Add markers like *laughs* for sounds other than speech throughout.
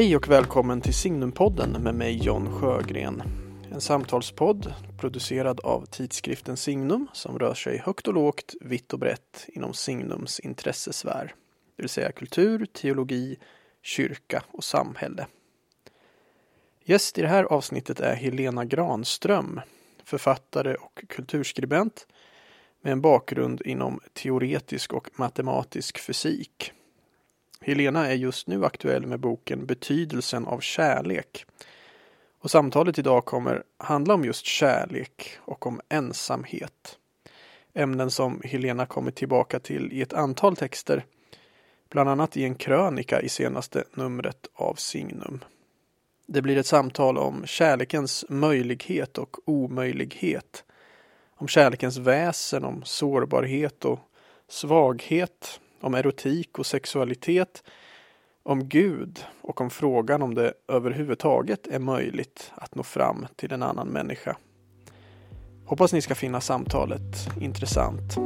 Hej och välkommen till Signumpodden med mig John Sjögren. En samtalspodd producerad av tidskriften Signum som rör sig högt och lågt, vitt och brett inom Signums intressesfär. Det vill säga kultur, teologi, kyrka och samhälle. Gäst i det här avsnittet är Helena Granström, författare och kulturskribent med en bakgrund inom teoretisk och matematisk fysik. Helena är just nu aktuell med boken Betydelsen av kärlek. Och samtalet idag kommer handla om just kärlek och om ensamhet. Ämnen som Helena kommit tillbaka till i ett antal texter, bland annat i en krönika i senaste numret av Signum. Det blir ett samtal om kärlekens möjlighet och omöjlighet. Om kärlekens väsen, om sårbarhet och svaghet, om erotik och sexualitet, om Gud och om frågan om det överhuvudtaget är möjligt att nå fram till en annan människa. Hoppas ni ska finna samtalet intressant.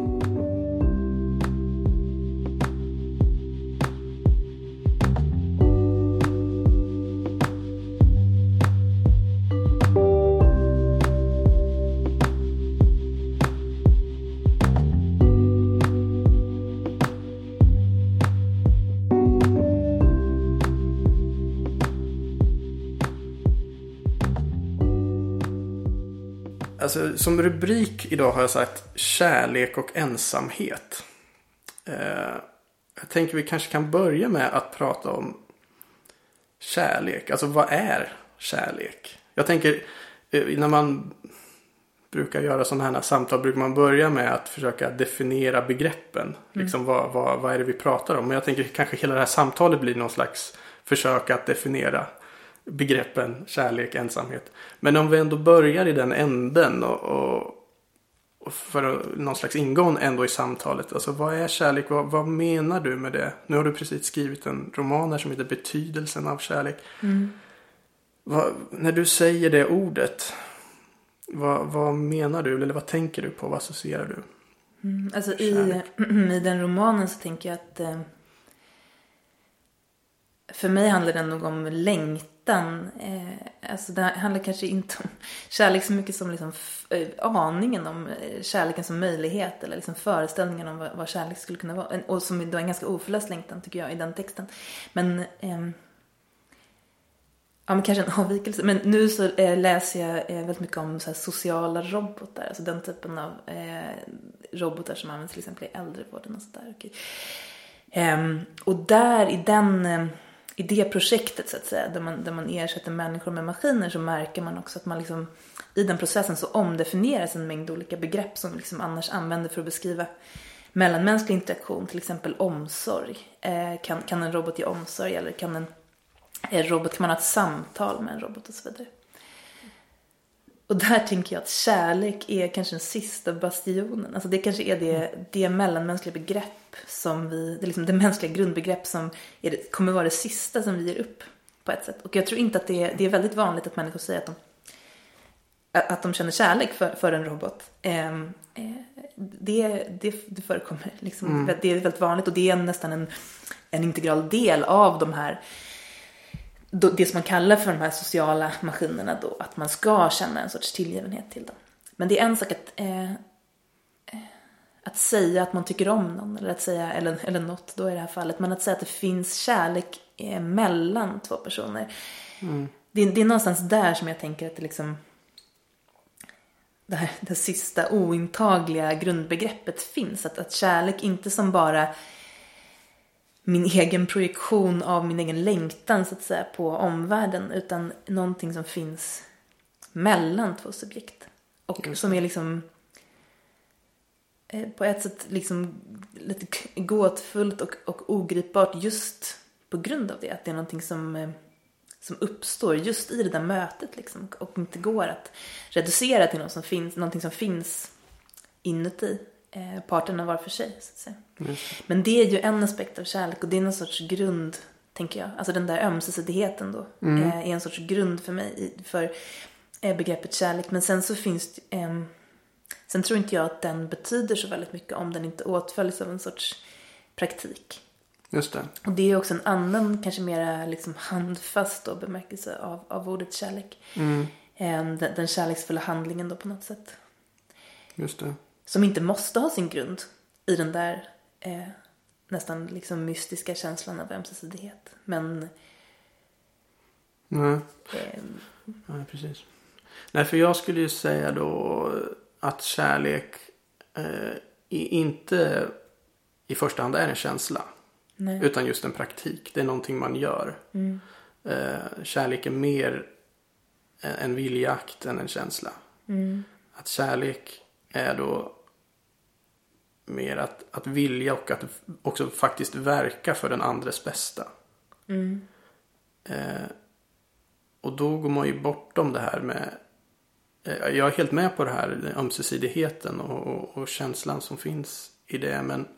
Alltså, som rubrik idag har jag sagt kärlek och ensamhet. Eh, jag tänker vi kanske kan börja med att prata om kärlek. Alltså vad är kärlek? Jag tänker eh, när man brukar göra sådana här samtal brukar man börja med att försöka definiera begreppen. Mm. Liksom vad, vad, vad är det vi pratar om? Men jag tänker kanske hela det här samtalet blir någon slags försök att definiera begreppen kärlek, ensamhet. Men om vi ändå börjar i den änden och, och, och för någon slags ingång ändå i samtalet. Alltså vad är kärlek? Vad, vad, menar du med det? Nu har du precis skrivit en roman här som heter Betydelsen av kärlek. Mm. Vad, när du säger det ordet, vad, vad, menar du? Eller vad tänker du på? Vad associerar du? Mm, alltså i, *clears throat* i den romanen så tänker jag att eh, för mig handlar den nog om längtan längtan. Eh, alltså det handlar kanske inte om kärlek så mycket som liksom eh, aningen om eh, kärleken som möjlighet eller liksom föreställningen om vad, vad kärlek skulle kunna vara. Och som då är en ganska oförlöst längtan tycker jag i den texten. Men eh, Ja, men kanske en avvikelse. Men nu så eh, läser jag eh, väldigt mycket om så sociala robotar. Alltså den typen av eh, robotar som används till exempel i äldrevården och sådär. Okay. Ehm, och där i den ehm, i det projektet så att säga, där man, där man ersätter människor med maskiner så märker man också att man liksom i den processen så omdefinieras en mängd olika begrepp som vi liksom annars använder för att beskriva mellanmänsklig interaktion, till exempel omsorg. Eh, kan, kan en robot ge omsorg eller kan en, en robot, kan man ha ett samtal med en robot och så vidare. Och där tänker jag att kärlek är kanske den sista bastionen. Alltså det kanske är det, det mellanmänskliga begrepp som vi, det, är liksom det mänskliga grundbegrepp som det, kommer vara det sista som vi ger upp på ett sätt. Och jag tror inte att det är, det är väldigt vanligt att människor säger att de, att de känner kärlek för, för en robot. Eh, det, det, det förekommer. Liksom, mm. Det är väldigt vanligt och det är nästan en, en integral del av de här det som man kallar för de här sociala maskinerna då, att man ska känna en sorts tillgivenhet till dem. Men det är en sak att, eh, eh, att säga att man tycker om någon, eller att säga, eller, eller något då i det här fallet, men att säga att det finns kärlek eh, mellan två personer. Mm. Det, det, är någonstans där som jag tänker att det liksom det här det sista ointagliga grundbegreppet finns. Att, att kärlek inte som bara min egen projektion av min egen längtan så att säga på omvärlden utan någonting som finns mellan två subjekt. Och som är liksom eh, på ett sätt liksom lite gåtfullt och, och ogripbart just på grund av det. Att det är någonting som, eh, som uppstår just i det där mötet liksom och inte går att reducera till något som finns, någonting som finns inuti eh, parterna var för sig. Så att säga. Mm. Men det är ju en aspekt av kärlek och det är någon sorts grund, tänker jag. Alltså den där ömsesidigheten då mm. eh, är en sorts grund för mig för eh, begreppet kärlek. Men sen så finns det, eh, sen tror inte jag att den betyder så väldigt mycket om den inte åtföljs av en sorts praktik. Just det. Och det är också en annan, kanske mera liksom handfast då, bemärkelse av, av ordet kärlek. Mm. Än Den, den kärleksfulla handlingen då på något sätt. Just det. Som inte måste ha sin grund i den där eh, nästan liksom mystiska känslan av ömsesidighet. Men Nej. eh, Nej, precis. Nej, för jag skulle ju säga då att kärlek eh, inte i första hand är en känsla. nej. Utan just en praktik. Det är någonting man gör. Mm. Eh, kärlek är mer en en viljeakt än en känsla. Mm. Att kärlek är då mer att, att vilja och att också faktiskt verka för den andres bästa. Mm. Eh, och då går man ju bortom det här med eh, Jag är helt med på det här ömsesidigheten och, och, och känslan som finns i det. Men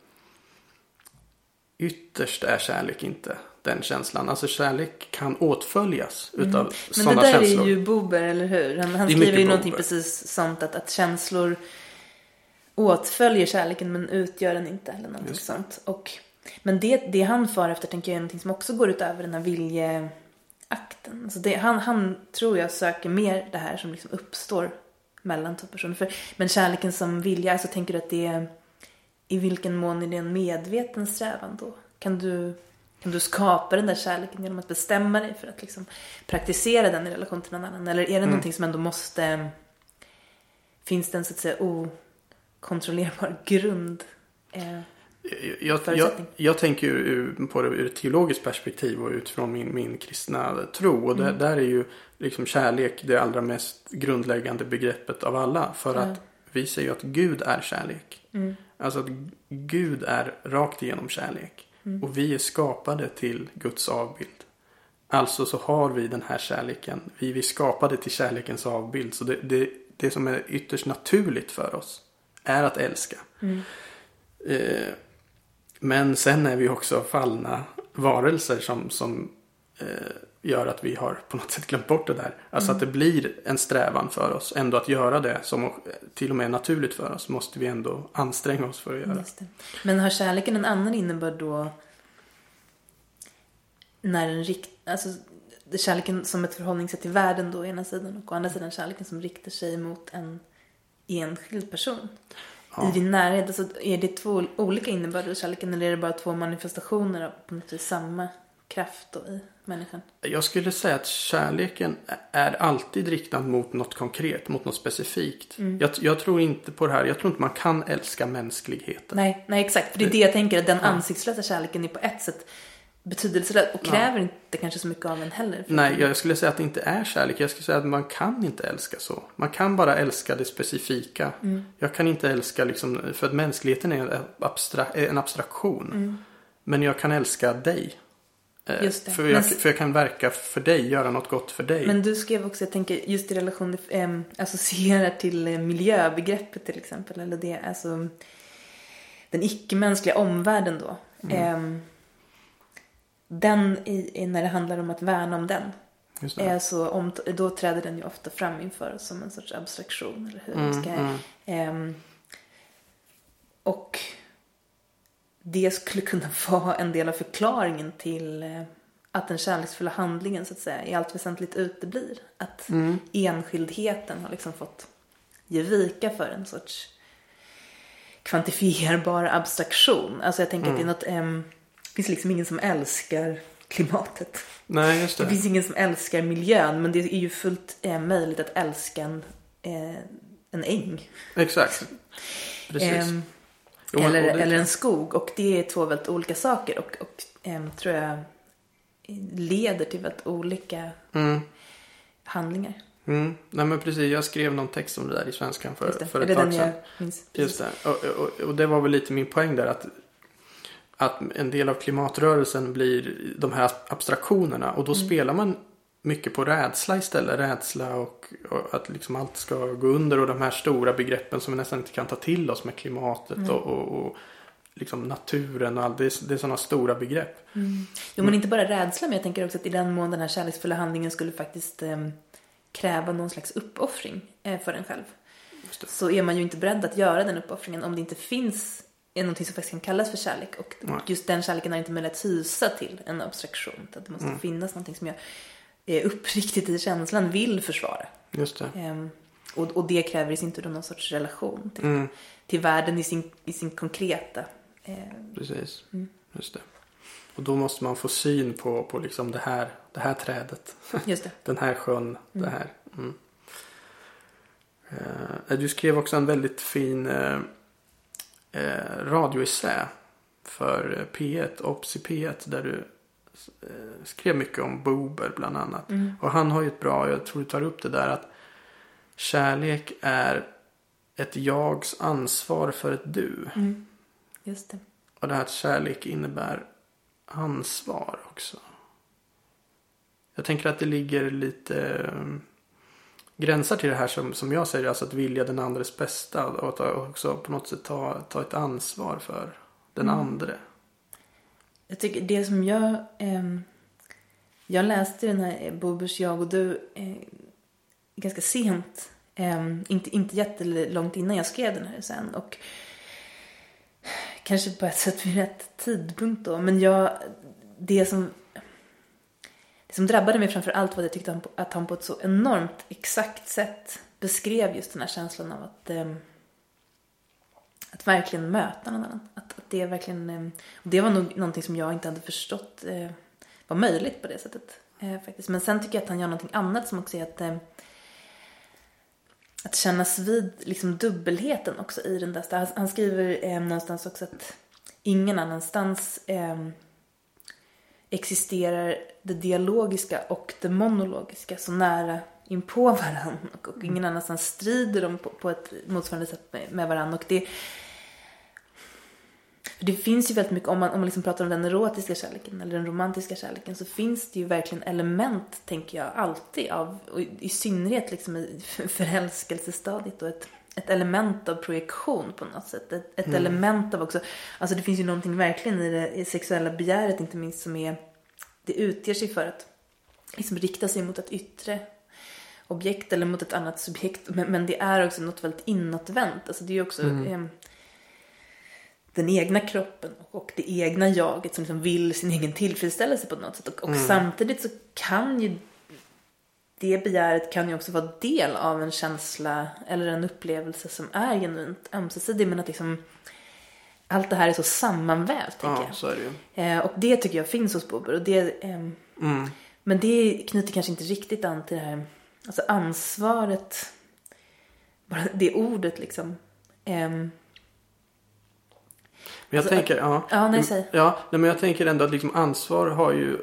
ytterst är kärlek inte den känslan. Alltså kärlek kan åtföljas utav Mm. Men sådana det där känslor. är ju Buber, eller hur? Han, han skriver ju någonting precis sånt att, att känslor åtföljer kärleken men utgör den inte eller någonting Just sånt. Och, men det, det han far efter tänker jag är någonting som också går utöver den här viljeakten. Alltså det, han, han tror jag söker mer det här som liksom uppstår mellan två personer. För, men kärleken som vilja, alltså tänker du att det är i vilken mån är det en medveten strävan då? Kan du, kan du skapa den där kärleken genom att bestämma dig för att liksom praktisera den i relation till någon annan? Eller är det någonting som ändå måste... Finns det en så att säga okontrollerbar grund? Eh, Jag, jag, jag, tänker på det ur ett teologiskt perspektiv och utifrån min, min kristna tro. Och där, Mm. där är ju liksom kärlek det allra mest grundläggande begreppet av alla. För Ja. att vi säger ju att Gud är kärlek. mm, Alltså att Gud är rakt igenom kärlek. Mm. Och vi är skapade till Guds avbild. Alltså så har vi den här kärleken. Vi, vi är skapade till kärlekens avbild. Så det, det, det som är ytterst naturligt för oss är att älska. mm, Eh, men sen är vi också fallna varelser som, som eh, gör att vi har på något sätt glömt bort det där. Alltså att det blir en strävan för oss ändå att göra det som till och med är naturligt för oss. Måste vi ändå anstränga oss för att göra. Men har kärleken en annan innebörd då? När den rikt, alltså kärleken som ett förhållningssätt till världen då å ena sidan och å andra sidan kärleken som riktar sig mot en enskild person. Ja. I din närhet, alltså, är det två olika innebörder av kärleken eller är det bara två manifestationer av på något vis samma kraft då i människan? Jag skulle säga att kärleken är alltid riktad mot något konkret, mot något specifikt. Mm. Jag, jag tror inte på det här. Jag tror inte man kan älska mänskligheten. Nej, nej exakt. För det är det jag tänker, att den ansiktslösa kärleken är på ett sätt betydelselös och kräver inte kanske så mycket av en heller. Nej, jag skulle säga att det inte är kärlek. Jag skulle säga att man kan inte älska så. Man kan bara älska det specifika. Mm. Jag kan inte älska liksom, för att mänskligheten är en, abstra, en abstraktion. Men jag kan älska dig. Eh, Mm. Just det. För jag, Men- för jag kan verka för dig, göra något gott för dig. Men du skrev också, jag tänker just i relation äm, associerar till eh, miljöbegreppet till exempel. Eller det, alltså den icke-mänskliga omvärlden då. Äm, den, i, i, när det handlar om att värna om den. Just. Är så om, då träder den ju ofta fram inför som en sorts abstraktion. Eller hur? Mm, Ska, mm. Ehm, och det skulle kunna *laughs* vara en del av förklaringen till eh, att den kärleksfulla handlingen så att säga i allt väsentligt uteblir. Att Mm. enskildheten har liksom fått ge vika för en sorts kvantifierbar abstraktion. Alltså jag tänker att det är något, ehm, finns liksom ingen som älskar klimatet. Nej, just Det det. finns ingen som älskar miljön men det är ju fullt eh, möjligt att älska en, eh, en äng. Exakt. Precis. Ehm, Jo, eller, det- eller en skog och det är två väldigt olika saker och, och ehm, tror jag leder till väldigt olika Mm. handlingar. Mm. Nej men precis, jag skrev någon text om det där i svenskan för, Just det. för ett tag sedan. Just det. Och, och, och det var väl lite min poäng där att, att en del av klimatrörelsen blir de här abstraktionerna och då Mm. spelar man mycket på rädsla istället. Rädsla och, och att liksom allt ska gå under och de här stora begreppen som vi nästan inte kan ta till oss med klimatet Mm. och, och, och liksom naturen och allt. Det är, det är sådana stora begrepp. Jo men inte bara rädsla men jag tänker också att i den mån den här kärleksfulla handlingen skulle faktiskt ehm, kräva någon slags uppoffring eh, för en själv. Så är man ju inte beredd att göra den uppoffringen om det inte finns är någonting som faktiskt kan kallas för kärlek. Och Nej. just den kärleken har inte möjlighet att hysa till en abstraktion. Att det måste Mm. finnas någonting som jag är uppriktigt i känslan vill försvara. Just det. Ehm, och, och det kräver i sin tur någon sorts relation till, Mm, till världen i sin, i sin konkreta. Eh, precis. Mm. Just det. Och då måste man få syn på, på liksom det, här, det här trädet. *laughs* just det. Den här sjön. Det här. Mm. Eh, du skrev också en väldigt fin eh, eh, radioessä för eh, P1, Ops i P1. Där du eh, skrev mycket om Bober bland annat. Mm. Och han har ju ett bra, jag tror du tar upp det där att kärlek är ett jags ansvar för ett du. Mm. Just det. Och det här att kärlek innebär ansvar också. Jag tänker att det ligger lite gränsar till det här som, som jag säger, alltså att vilja den andres bästa och att också på något sätt ta, ta ett ansvar för den Mm. andre. Jag tycker det som jag... ehm, jag läste den här eh, Bobers Jag och du eh, ganska sent. Ehm, inte, inte jättelångt innan jag skrev den här sen. Och kanske på ett sätt vid rätt tidpunkt då. Men jag... Det som... Det som drabbade mig framför allt var att jag tyckte att han på ett så enormt exakt sätt beskrev just den här känslan av att... eh, att verkligen möta någon annan. Att, att det verkligen... eh, och det var nog någonting som jag inte hade förstått eh, var möjligt på det sättet. Eh, faktiskt. Men sen tycker jag att han gör någonting annat som också är att... Eh, att kännas vid liksom dubbelheten också i den där. Han, han skriver eh, någonstans också att ingen annanstans eh, existerar det dialogiska och det monologiska så nära in på varandra. Och, och ingen annanstans strider de på, på ett motsvarande sätt med, med varandra. Och det, det finns ju väldigt mycket, om man, om man liksom pratar om den erotiska kärleken eller den romantiska kärleken så finns det ju verkligen element, tänker jag, alltid av, och i i synnerhet liksom i *laughs* förälskelsestadiet och ett, ett element av projektion på något sätt. Ett, ett element av också, alltså det finns ju någonting verkligen i det i sexuella begäret inte minst som är, det utger sig för att liksom rikta sig mot ett yttre objekt eller mot ett annat subjekt. Men, men det är också något väldigt inåtvänt. Alltså det är ju också eh, den egna kroppen och det egna jaget som liksom vill sin egen tillfredsställelse på något sätt. Och, och samtidigt så kan ju det begäret kan ju också vara del av en känsla eller en upplevelse som är genuint ömsesidig. Men att liksom allt det här är så sammanvävt, Ja, jag. så är det ju. Eh, och det tycker jag finns hos Bober. Och det, ehm, Mm. Men det knyter kanske inte riktigt an till det här alltså ansvaret. Bara det ordet liksom. Ehm, Men jag Alltså, tänker, ja. ja, nej, säg. Ja, nej, men jag tänker ändå att liksom ansvar har ju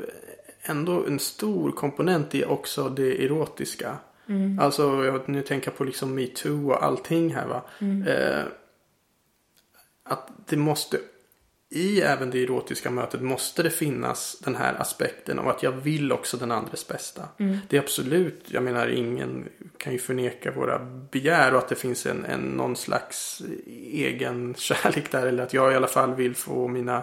ändå en stor komponent i också det erotiska. Mm. Alltså, jag, nu tänker jag på liksom metoo och allting här va. Mm. Eh, att det måste, i även det erotiska mötet måste det finnas den här aspekten av att jag vill också den andres bästa. Mm. Det är absolut, jag menar ingen kan ju förneka våra begär och att det finns en, en någon slags egen kärlek där. Eller att jag i alla fall vill få mina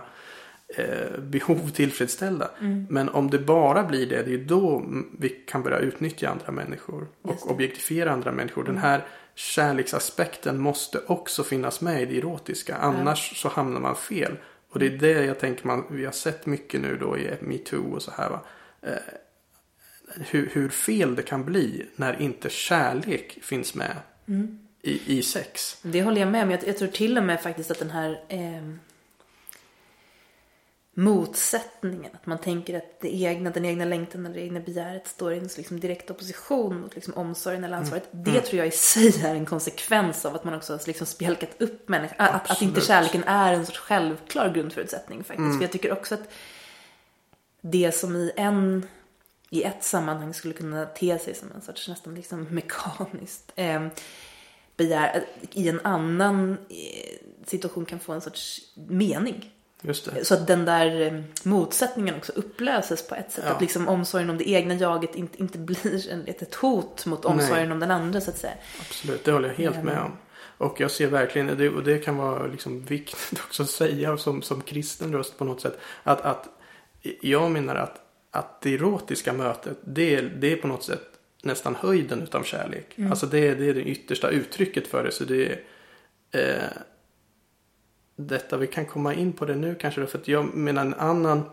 eh, behov tillfredsställda. Mm. Men om det bara blir det, det är då vi kan börja utnyttja andra människor. Mm. Och objektifiera andra människor. Den här kärleksaspekten måste också finnas med i det erotiska. Annars så hamnar man fel. Och det är det jag tänker man, vi har sett mycket nu då i metoo och så här va. Eh, hur, hur fel det kan bli när inte kärlek finns med Mm. i, i sex. Det håller jag med om. Jag, jag tror till och med faktiskt att den här ehm, motsättningen, att man tänker att det egna, den egna längtan eller det egna begäret står i en liksom direkt opposition mot liksom omsorgen eller ansvaret. Det tror jag i sig är en konsekvens av att man också har liksom spjälkat upp människan. Att, att inte kärleken är en sorts självklar grundförutsättning faktiskt. För jag tycker också att det som i en i ett sammanhang skulle kunna te sig som en sorts nästan liksom mekaniskt eh, begär i en annan eh, situation kan få en sorts mening. Just det. Så att den där eh, motsättningen också upplöses på ett sätt. Ja. Att liksom omsorgen om det egna jaget inte, inte blir *laughs* ett, hot mot omsorgen Nej. om den andra så att säga. Absolut, det håller jag helt med om. Och jag ser verkligen, det, och det kan vara liksom viktigt *laughs* också att säga som, som kristen röst på något sätt. Att, att jag menar att, att det erotiska mötet, det, det är på något sätt nästan höjden utav kärlek. Alltså det, det är det yttersta uttrycket för det. Så det är, eh, detta, vi kan komma in på det nu kanske då, för att jag menar en annan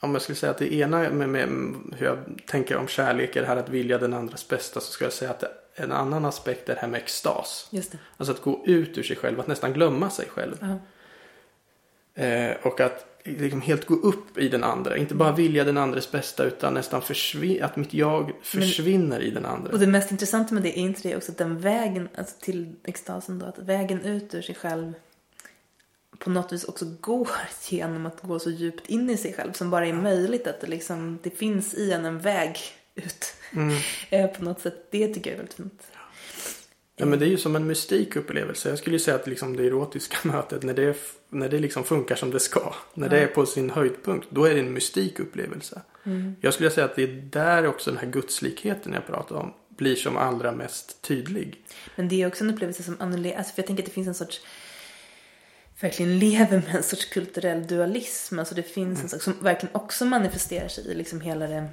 om jag skulle säga att det ena med, med hur jag tänker om kärlek är det här att vilja den andras bästa så skulle jag säga att en annan aspekt är det här med extas. Alltså att gå ut ur sig själv, att nästan glömma sig själv. Ja. Eh, och att liksom helt gå upp i den andra. Inte bara vilja den andres bästa utan nästan att mitt jag försvinner i den andra. Och det mest intressanta med det är inte det också att den vägen alltså till extasen då, att vägen ut ur sig själv på något vis också går *laughs* genom att gå så djupt in i sig själv som bara är möjligt. Att det, liksom, det finns i en en väg ut Mm. *laughs* eh, på något sätt. Det tycker jag är väldigt fint. Ja men det är ju som en mystik upplevelse. Jag skulle ju säga att liksom det erotiska *laughs* mötet när det, när det liksom funkar som det ska. När det är på sin höjdpunkt. Då är det en mystik upplevelse. Jag skulle säga att det är där också den här gudslikheten jag pratar om blir som allra mest tydlig. Men det är också en upplevelse som annullerar, alltså för jag tänker att det finns en sorts verkligen lever med en sorts kulturell dualism. Alltså det finns en sak som verkligen också manifesterar sig i liksom hela det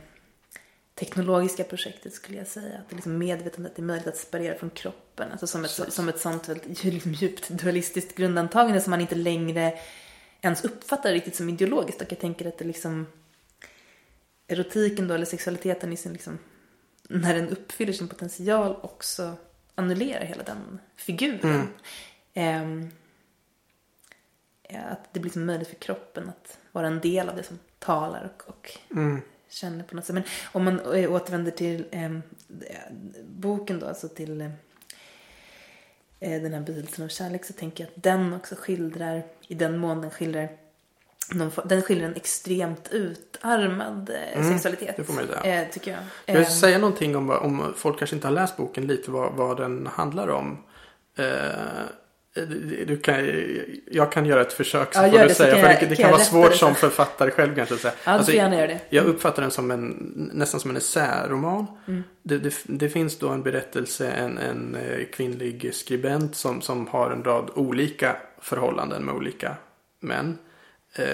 teknologiska projektet skulle jag säga. Att det är liksom medvetandet är möjligt att separera från kroppen. Alltså som ett, som ett sånt väldigt *laughs* liksom djupt dualistiskt grundantagande som man inte längre ens uppfattar riktigt som ideologiskt. Och jag tänker att det liksom erotiken då, eller sexualiteten i sin liksom, när den uppfyller sin potential också annullerar hela den figuren. Ehm, att det blir som möjligt för kroppen att vara en del av det som talar och, och känner på något sätt. Men om man eh, återvänder till eh, boken då, alltså till eh, den här betydelsen av kärlek så tänker jag att den också skildrar, i den mån den skildrar for- den skildrar en extremt utarmad eh, sexualitet. det får man ju säga. Eh, tycker jag. Jag Eh, säga någonting om, om folk kanske inte har läst boken lite vad, vad den handlar om? Eh, du du kan, jag kan göra ett försök så Ja, får gör du det, så säga. För jag- det, det kan kan vara svårt det som författare själv kanske. säga. Ja, får gärna göra det. Jag uppfattar den som en, nästan som en essäroman. Mm. Det, det, det finns då en berättelse, en, en eh, kvinnlig skribent som, som har en rad olika förhållanden med olika män. Eh,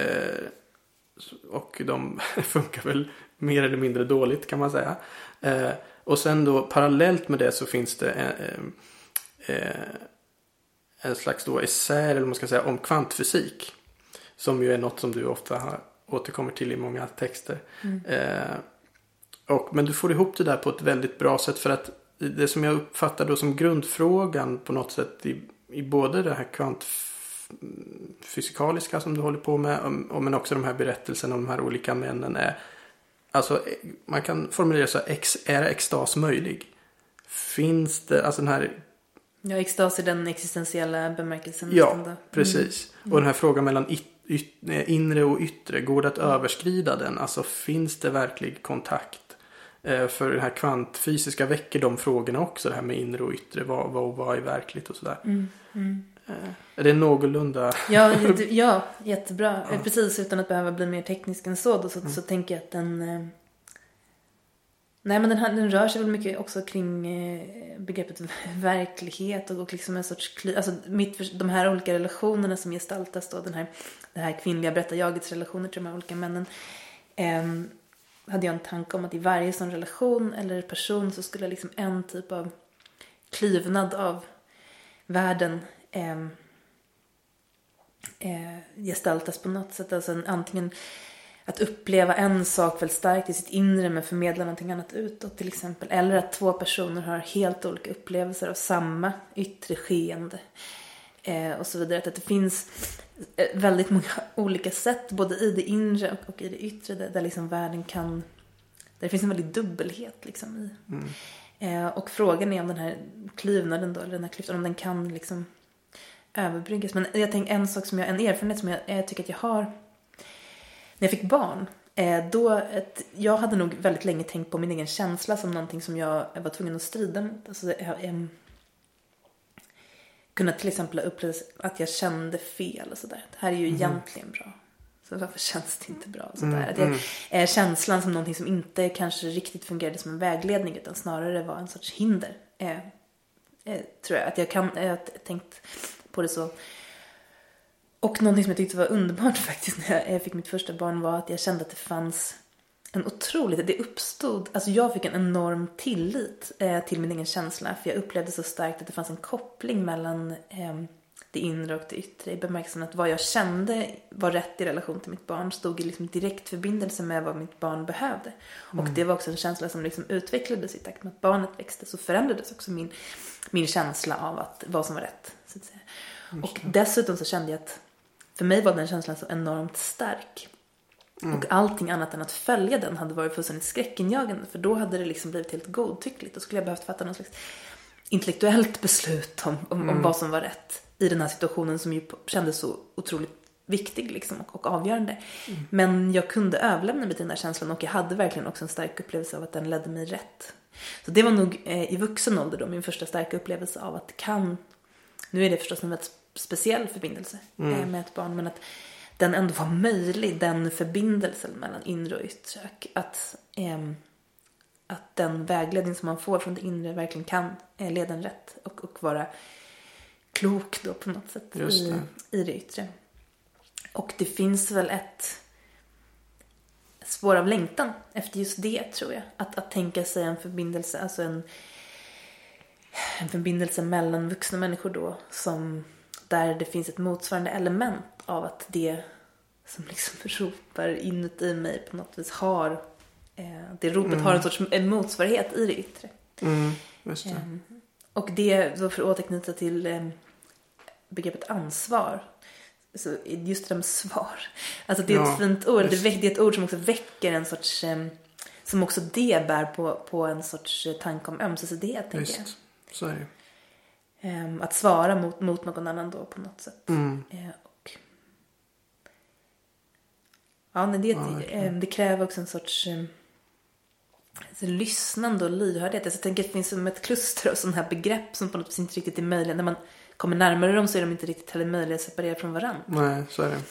och de *laughs* funkar väl mer eller mindre dåligt kan man säga. Eh, och sen då parallellt med det så finns det eh, eh, en slags då essä eller man ska säga om kvantfysik. Som ju är något som du ofta har, återkommer till i många texter. Eh, och, men du får ihop det där på ett väldigt bra sätt för att det som jag uppfattar då som grundfrågan på något sätt i, i både det här kvantfysikaliska som du håller på med och men också de här berättelserna om de här olika männen är Alltså man kan formulera så här, är extas möjlig? Finns det, alltså den här Ja, extas i den existentiella bemärkelsen. Ja, då. precis. Och den här frågan mellan inre och yttre, går det att överskrida den? Alltså finns det verklig kontakt? Eh, för den här kvantfysiska väcker de frågorna också, det här med inre och yttre, vad, vad, vad är verkligt och sådär. Eh, är det någorlunda? *laughs* Ja, ja jättebra. Eh, Precis, utan att behöva bli mer teknisk än så. Då, så, så tänker jag att den... Nej, men den, här, den rör sig väl mycket också kring eh, begreppet *laughs* verklighet och, och liksom en sorts... Alltså mitt, de här olika relationerna som gestaltas då, den här, det här kvinnliga berättarjagets relationer till de här olika männen. ehm, hade jag en tanke om att i varje sån relation eller person så skulle liksom en typ av klyvnad av världen eh, eh, gestaltas på något sätt. Alltså en, antingen att uppleva en sak väldigt starkt i sitt inre men förmedla någonting annat utåt till exempel. Eller att två personer har helt olika upplevelser av samma yttre skeende. Eh, och så vidare. Att det finns eh, väldigt många *laughs* olika sätt både i det inre och, och i det yttre där, där liksom världen kan... Där det finns en väldig dubbelhet liksom i. Eh, och frågan är om den här klyvnaden då, eller den här klyftan, om den kan liksom överbryggas. Men jag tänker en sak som jag, en erfarenhet som jag, jag tycker att jag har jag fick barn. Eh, då ett, jag hade nog väldigt länge tänkt på min egen känsla som någonting som jag var tvungen att strida mot. Alltså, jag, em, kunna till exempel ha upplevt att jag kände fel och sådär. Det här är ju egentligen bra. Så varför känns det inte bra? Sådär. Att jag, eh, känslan som någonting som inte kanske riktigt fungerade som en vägledning utan snarare var en sorts hinder. Eh, eh, tror jag. Att jag kan, jag har tänkt på det så. Och någonting som jag tyckte var underbart *laughs* faktiskt när jag- fick mitt första barn var att jag kände att det fanns en otroligt, det uppstod, alltså jag fick en enorm tillit eh, till min egen känsla för jag upplevde så starkt att det fanns en koppling mellan eh, det inre och det yttre i bemärkelsen att vad jag kände var rätt i relation till mitt barn stod i liksom direkt förbindelse med vad mitt barn behövde. Och det var också en känsla som liksom utvecklades i takt med att barnet växte så förändrades också min, min känsla av att, vad som var rätt. Så att säga. Och dessutom så kände jag att för mig var den känslan så enormt stark. Och allting annat än att följa den hade varit fullständigt skräckinjagande. För då hade det liksom blivit helt godtyckligt. Då skulle jag behövt fatta någon slags intellektuellt beslut om, om, om vad som var rätt i den här situationen som ju kändes så otroligt viktig liksom och, och avgörande. Men jag kunde överlämna mig till den här känslan och jag hade verkligen också en stark upplevelse av att den ledde mig rätt. Så det var nog eh, i vuxen ålder då min första starka upplevelse av att det kan, nu är det förstås en väldigt speciell förbindelse eh, med ett barn, men att den ändå var möjlig, den förbindelsen mellan inre och yttre. Att, ehm, att den vägledning som man får från det inre verkligen kan eh, leda en rätt och, och vara klok då på något sätt Just i, det. i det yttre. Och det finns väl ett spår av längtan efter just det tror jag. Att, att tänka sig en förbindelse, alltså en, en förbindelse mellan vuxna människor då som där det finns ett motsvarande element av att det som liksom *laughs* ropar inuti mig på något vis har eh, det ropet har en sorts en motsvarighet i det yttre. Mm, just det. Ehm, Och det, då för att återknyta till eh, begreppet ansvar. Så just det där med svar. Alltså det är Ja, ett fint ord. Det, just. är ett ord som också väcker en sorts, eh, som också det bär på, på en sorts eh, tanke om ömsesidighet tänker jag. Visst, så är det. Ehm, att svara mot, mot någon annan då på något sätt. Mm. Eh, och... Ja, men det, Ja, eh, det kräver också en sorts eh, alltså, lyssnande och lyhördhet. Alltså, jag tänker att det finns som ett kluster av sådana här begrepp som på något vis inte riktigt är möjliga. När man kommer närmare dem så är de inte riktigt heller möjliga att separera från varandra. Nej, så är det.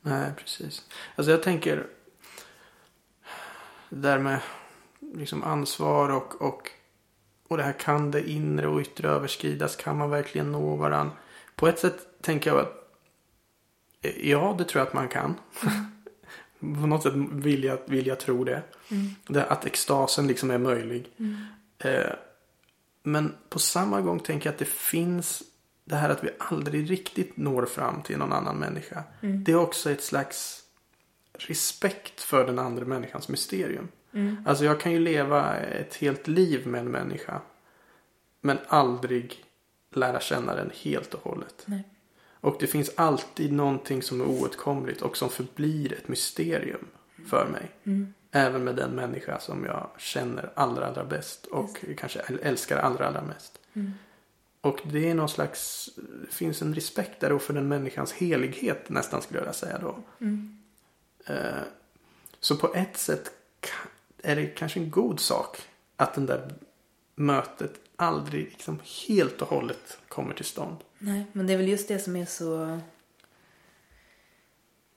Nej, precis. Alltså jag tänker det där med liksom ansvar och, och, och det här kan det inre och yttre överskridas. Kan man verkligen nå varann? På ett sätt tänker jag att eh, ja, det tror jag att man kan. *laughs* På något sätt vill jag, vill jag tro det. det. Att extasen liksom är möjlig. Eh, men på samma gång tänker jag att det finns det här att vi aldrig riktigt når fram till någon annan människa. Det är också ett slags respekt för den andra människans mysterium. Alltså jag kan ju leva ett helt liv med en människa. Men aldrig lära känna den helt och hållet. Nej. Och det finns alltid någonting som är oåtkomligt och som förblir ett mysterium för mig. Även med den människa som jag känner allra, allra bäst och kanske älskar allra, allra mest. Och det är någon slags, det finns en respekt där då för den människans helighet nästan skulle jag vilja säga då. Eh, Så på ett sätt är det kanske en god sak att den där mötet aldrig liksom helt och hållet kommer till stånd. Nej, men det är väl just det som är så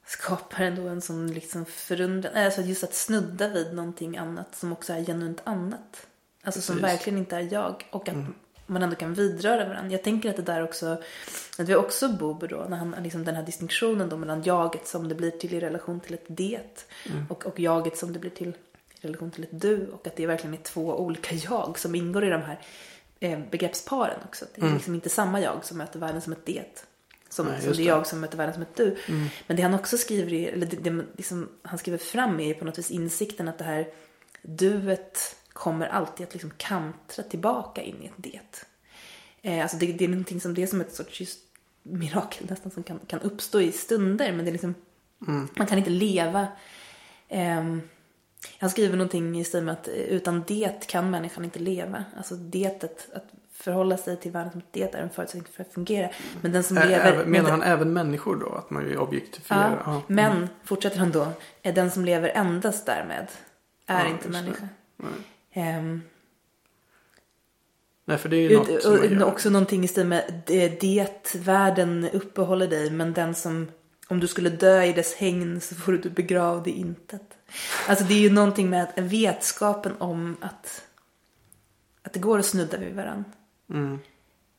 skapar ändå en sån liksom förundran. Alltså just att snudda vid någonting annat som också är genuint annat. Alltså som Precis. verkligen inte är jag. Och att man ändå kan vidröra varandra. Jag tänker att det där också, att vi också Bobo då, när han liksom den här distinktionen då mellan jaget som det blir till i relation till ett det. Och, och jaget som det blir till relation till ett du. Och att det verkligen är två olika *laughs* jag som ingår i de här eh, begreppsparen också. Det är liksom inte samma jag som möter världen som ett det. Som, Nej, som det är jag som möter världen som ett du. Men det han också skriver, eller det, det liksom, han skriver fram är på något vis insikten att det här duet kommer alltid att liksom kantra tillbaka in i ett det. Eh, alltså det, det är någonting som det är som ett sorts just mirakel nästan som kan, kan uppstå i stunder. Men det är liksom, man kan inte leva. ehm, han skriver någonting i stil med att eh, utan det kan människan inte leva. Alltså detet, att förhålla sig till världen som det är en förutsättning för att fungera. Men den som Ä- lever... Menar han även människor då? Att man ju objektifierar? Ja, Ja. men, fortsätter han då, är den som lever endast därmed är Ja, inte människa. Nej. Ehm, Nej, för det är ju något ut, som man gör. också någonting i stil med det, det världen uppehåller dig men den som om du skulle dö i dess hägn så får du begravd i intet. Alltså det är ju någonting med att vetskapen om att, att det går att snudda vid varandra. Mm.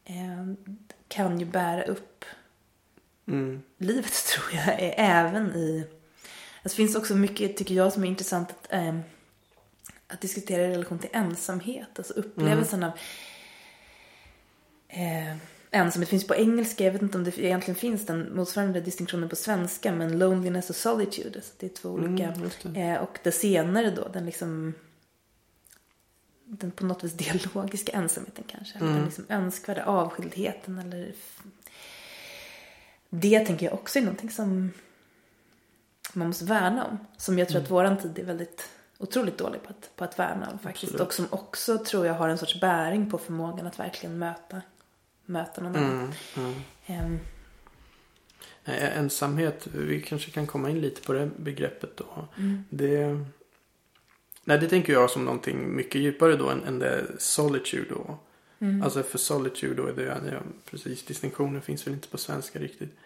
Eh, kan ju bära upp Mm. livet *laughs* tror jag. är Även i... Alltså, det finns också mycket, tycker jag, som är intressant att, eh, att diskutera i relation till ensamhet. Alltså upplevelsen av... Eh, ensamhet finns på engelska. Jag vet inte om det egentligen finns den motsvarande distinktionen på svenska. Men loneliness och solitude. Alltså det är två olika. Mm, just det. Eh, och det senare då, den liksom den på något vis *laughs* dialogiska ensamheten kanske. Eller den liksom önskvärda avskildheten eller det tänker jag också är någonting som man måste värna om. Som jag tror att våran tid är väldigt otroligt dålig på att, på att värna om faktiskt. Absolut. Och som också tror jag har en sorts bäring på förmågan att verkligen möta, möta någon annan. Mm, mm. Ehm, Eh, Ensamhet, vi kanske kan komma in lite på det begreppet då. Mm. Det, nej, det tänker jag som någonting mycket djupare då än, än det solitude då. Mm. Alltså för solitude då är det, ja, precis distinktionen finns väl inte på svenska riktigt.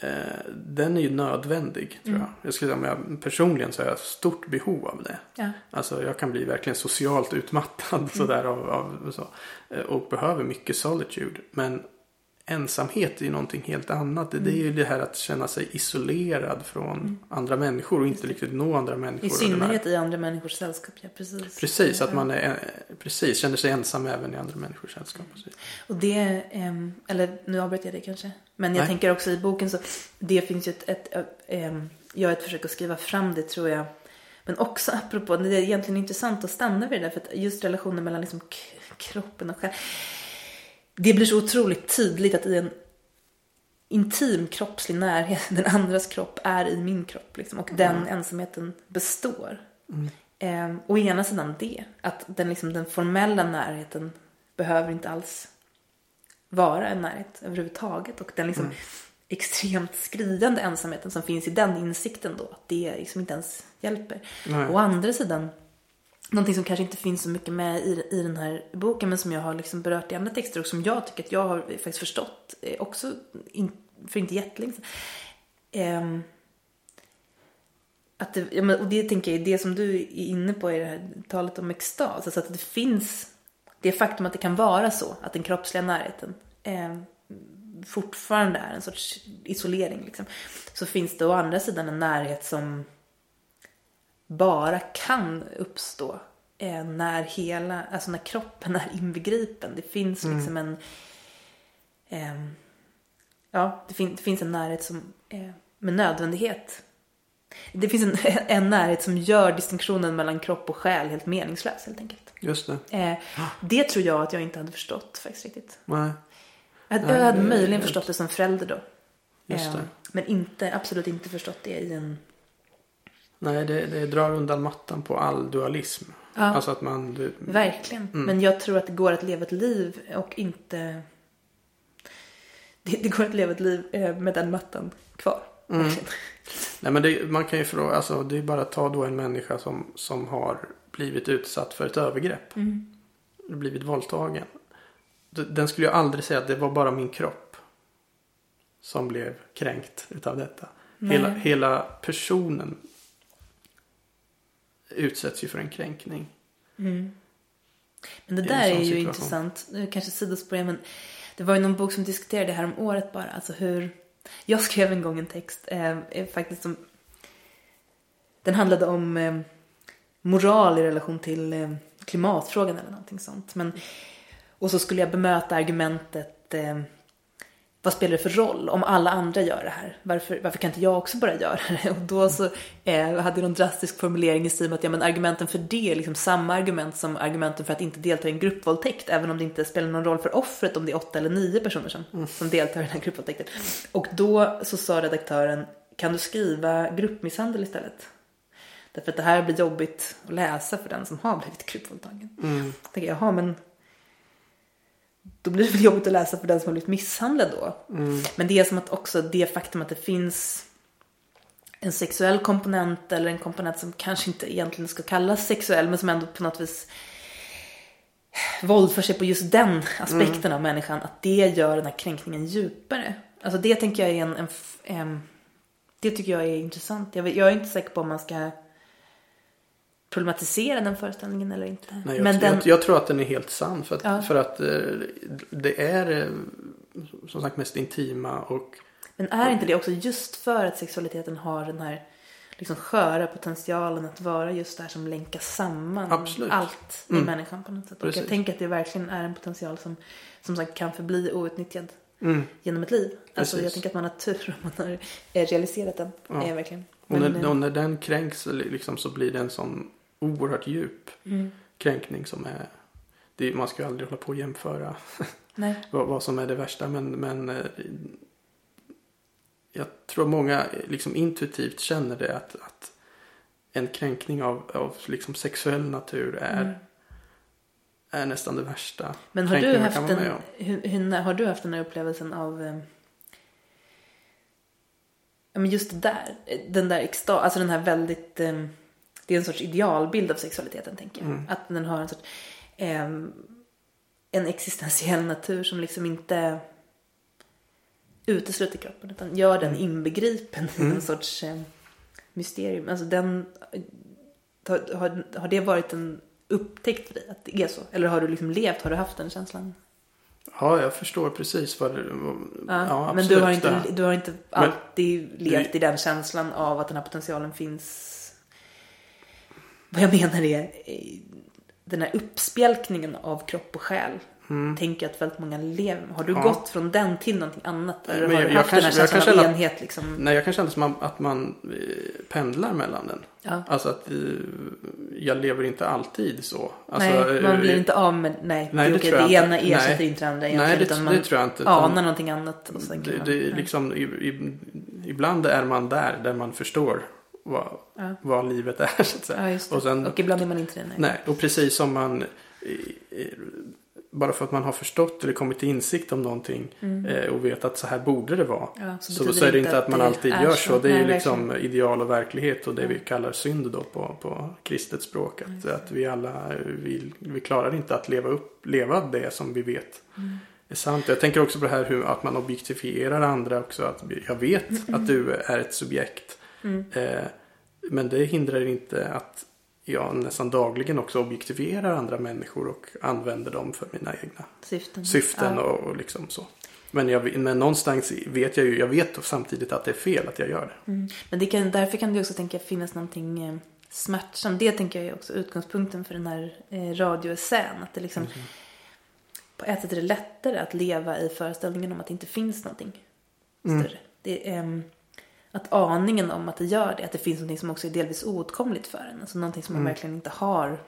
Eh, den är ju nödvändig tror Mm. jag. Jag skulle säga, jag, personligen så har jag stort behov av det. ja. Alltså jag kan bli verkligen socialt utmattad *laughs* sådär av, av så. Eh, Och behöver mycket solitude. Men ensamhet är ju någonting helt annat. Det, det är ju det här att känna sig isolerad från andra människor och inte riktigt nå andra människor. I synnerhet i andra människors sällskap, ja precis. Precis, att man är, precis, känner sig ensam även i andra människors sällskap. Precis. Och det, eller nu avbröt jag det kanske. Men jag Nej. tänker också i boken så, det finns ju ett, ett, ett jag ett försök att skriva fram det tror jag. Men också apropå, det är egentligen intressant att stanna vid det där. För att just relationen mellan liksom kroppen och själ. Det blir så otroligt tydligt att i en intim kroppslig närhet, *laughs* den andras kropp är i min kropp. Liksom, och den ensamheten består. Eh, å ena sidan det, att den, liksom, den formella närheten behöver inte alls vara en närhet överhuvudtaget. Och den liksom extremt skriande ensamheten som finns i den insikten då, att det liksom inte ens hjälper. Å andra sidan, någonting som kanske inte finns så mycket med i, i den här boken men som jag har liksom berört i andra texter och som jag tycker att jag har faktiskt förstått eh, också in, för inte jättelänge sedan. Ehm, att det, ja, men, och det tänker jag är det som du är inne på i det här talet om extas. Alltså att det finns det faktum att det kan vara så att den kroppsliga närheten eh, fortfarande är en sorts isolering. Liksom. Så finns det å andra sidan en närhet som bara kan uppstå eh, när hela, alltså när kroppen är inbegripen. Det finns liksom en, ehm, ja, det, fin- det finns en närhet som eh, med nödvändighet det finns en, *laughs* en närhet som gör distinktionen mellan kropp och själ helt meningslös helt enkelt. Just det. Eh, det tror jag att jag inte hade förstått faktiskt riktigt. Nej, Jag hade, Nej, jag hade möjligen förstått det som förälder då. just Eh, det. Men inte, absolut inte förstått det i en... Nej, det, det drar undan mattan på all dualism. Ja. Alltså att man... Du, Verkligen. Mm. Men jag tror att det går att leva ett liv och inte... Det, det går att leva ett liv eh, med den mattan kvar. Mm. Nej men det, man kan ju fråga, alltså det är bara att ta då en människa som, som har blivit utsatt för ett övergrepp. Mm. Blivit våldtagen. Den skulle ju aldrig säga att det var bara min kropp. Som blev kränkt utav detta. Nej. Hela, hela personen utsätts ju för en kränkning. Mm. Men det där är ju situation. intressant. Nu kanske sidospår men det var ju någon bok som diskuterade det här om året bara. Alltså hur... Jag skrev en gång en text eh, eh, faktiskt som... Den handlade om eh, moral i relation till eh, klimatfrågan eller någonting sånt. Men, och så skulle jag bemöta argumentet eh, vad spelar det för roll om alla andra gör det här? Varför, varför kan inte jag också bara göra det? *laughs* Och då så eh, hade jag någon drastisk formulering i stil med att ja, men argumenten för det är liksom samma argument som argumenten för att inte delta i en gruppvåldtäkt. Även om det inte spelar någon roll för offret om det är åtta eller nio personer som, som deltar i den här gruppvåldtäkten. Och då så sa redaktören, kan du skriva gruppmisshandel istället? Därför att det här blir jobbigt att läsa för den som har blivit gruppvåldtagen. Mm. Jag tänker, jaha men då blir det väl jobbigt att läsa för den som har blivit misshandlad då. Mm. Men det är som att också det faktum att det finns en sexuell komponent eller en komponent som kanske inte egentligen ska kallas sexuell men som ändå på något vis våldför sig på just den aspekten av människan. Att det gör den här kränkningen djupare. Alltså det tänker jag är en, en, em, det tycker jag är intressant. Jag, vet- jag är inte säker på om man ska problematisera den föreställningen eller inte. Nej, jag, men den, jag, tror att den är helt sann. För att, Ja. för att eh, det är eh, som sagt mest intima och Men är inte det också just för att sexualiteten har den här liksom sköra potentialen att vara just det här som länkar samman Absolut. allt i Mm. människan på något sätt. Och Precis. jag tänker att det verkligen är en potential som som sagt kan förbli outnyttjad Mm. genom ett liv. Alltså Precis. jag tänker att man har tur om man har realiserat den. Ja. Verkligen. Och Men, när, eh, och när den kränks liksom, så blir det en sån oerhört djup mm, kränkning som är det, man ska ju aldrig hålla på och jämföra *laughs* vad, vad som är det värsta men, men eh, jag tror många liksom intuitivt känner det att, att en kränkning av, av liksom sexuell natur är, Mm. är nästan det värsta Men har du, haft en, hur, hur, har du haft den här upplevelsen av eh, men just det där, eh, den där extas, alltså den här väldigt, eh, det är en sorts idealbild av sexualiteten tänker jag. Mm. Att den har en sorts, eh, en existentiell natur som liksom inte utesluter kroppen utan gör den inbegripen i Mm. en sorts eh, mysterium. Alltså den, har, har, det varit en upptäckt för dig att det är så? Eller har du liksom levt, har du haft den känslan? Ja, jag förstår precis vad det Ja, ja, men du har, inte, du har inte Men- alltid levt i den känslan av att den här potentialen finns. Vad jag menar är eh, den här uppspjälkningen av kropp och själ. Tänker jag att väldigt många lever. Har du Mm. Ja. gått från den till någonting annat? Eller men har jag- du jag haft kan- den här jag känslan av enhet liksom? Nej, jag kan känna som att man eh, pendlar mellan den. Ja. Alltså att eh, jag lever inte alltid så. Alltså, nej, man eh, blir inte av med, nej, nej, det, det tror jag det inte. ena ersätter Nej. inte det andra Nej, det, utan det man tror jag inte. anar utan någonting annat. Och sen det, man, det, liksom, i, i, ibland är man där, där man förstår vad, Ja. vad livet är. *laughs* Så att säga. Ja, och, sen, och ibland är man inte det. Nej. nej, och precis som man bara för att man har förstått eller kommit till insikt om någonting eh, och vet att så här borde det vara. Mm. Ja, så så, så är det inte att att man alltid gör så. så. Det är Nej, ju liksom verkligen. ideal och verklighet och det vi kallar synd då på, på kristet språk. Att, att vi alla vi, vi klarar inte att leva upp, leva det som vi vet Mm. är sant. Jag tänker också på det här hur att man objektifierar andra också. Att jag vet Mm. att du är ett subjekt. Eh, men det hindrar inte att jag nästan dagligen också objektifierar andra människor och använder dem för mina egna Syften. syften Ja. och, och liksom så. Men, jag, men någonstans vet jag ju, jag vet samtidigt att det är fel att jag gör det. Mm. Men det kan, därför kan det också tänka finnas någonting eh, smärtsamt. Det tänker jag är också utgångspunkten för den här eh, radioessän. Att det liksom, på ett sätt är det lättare att leva i föreställningen om att det inte finns någonting större. Det, är, ehm, att aningen om att det gör det, att det finns någonting som också är delvis oåtkomligt för en. Alltså någonting som man verkligen inte har.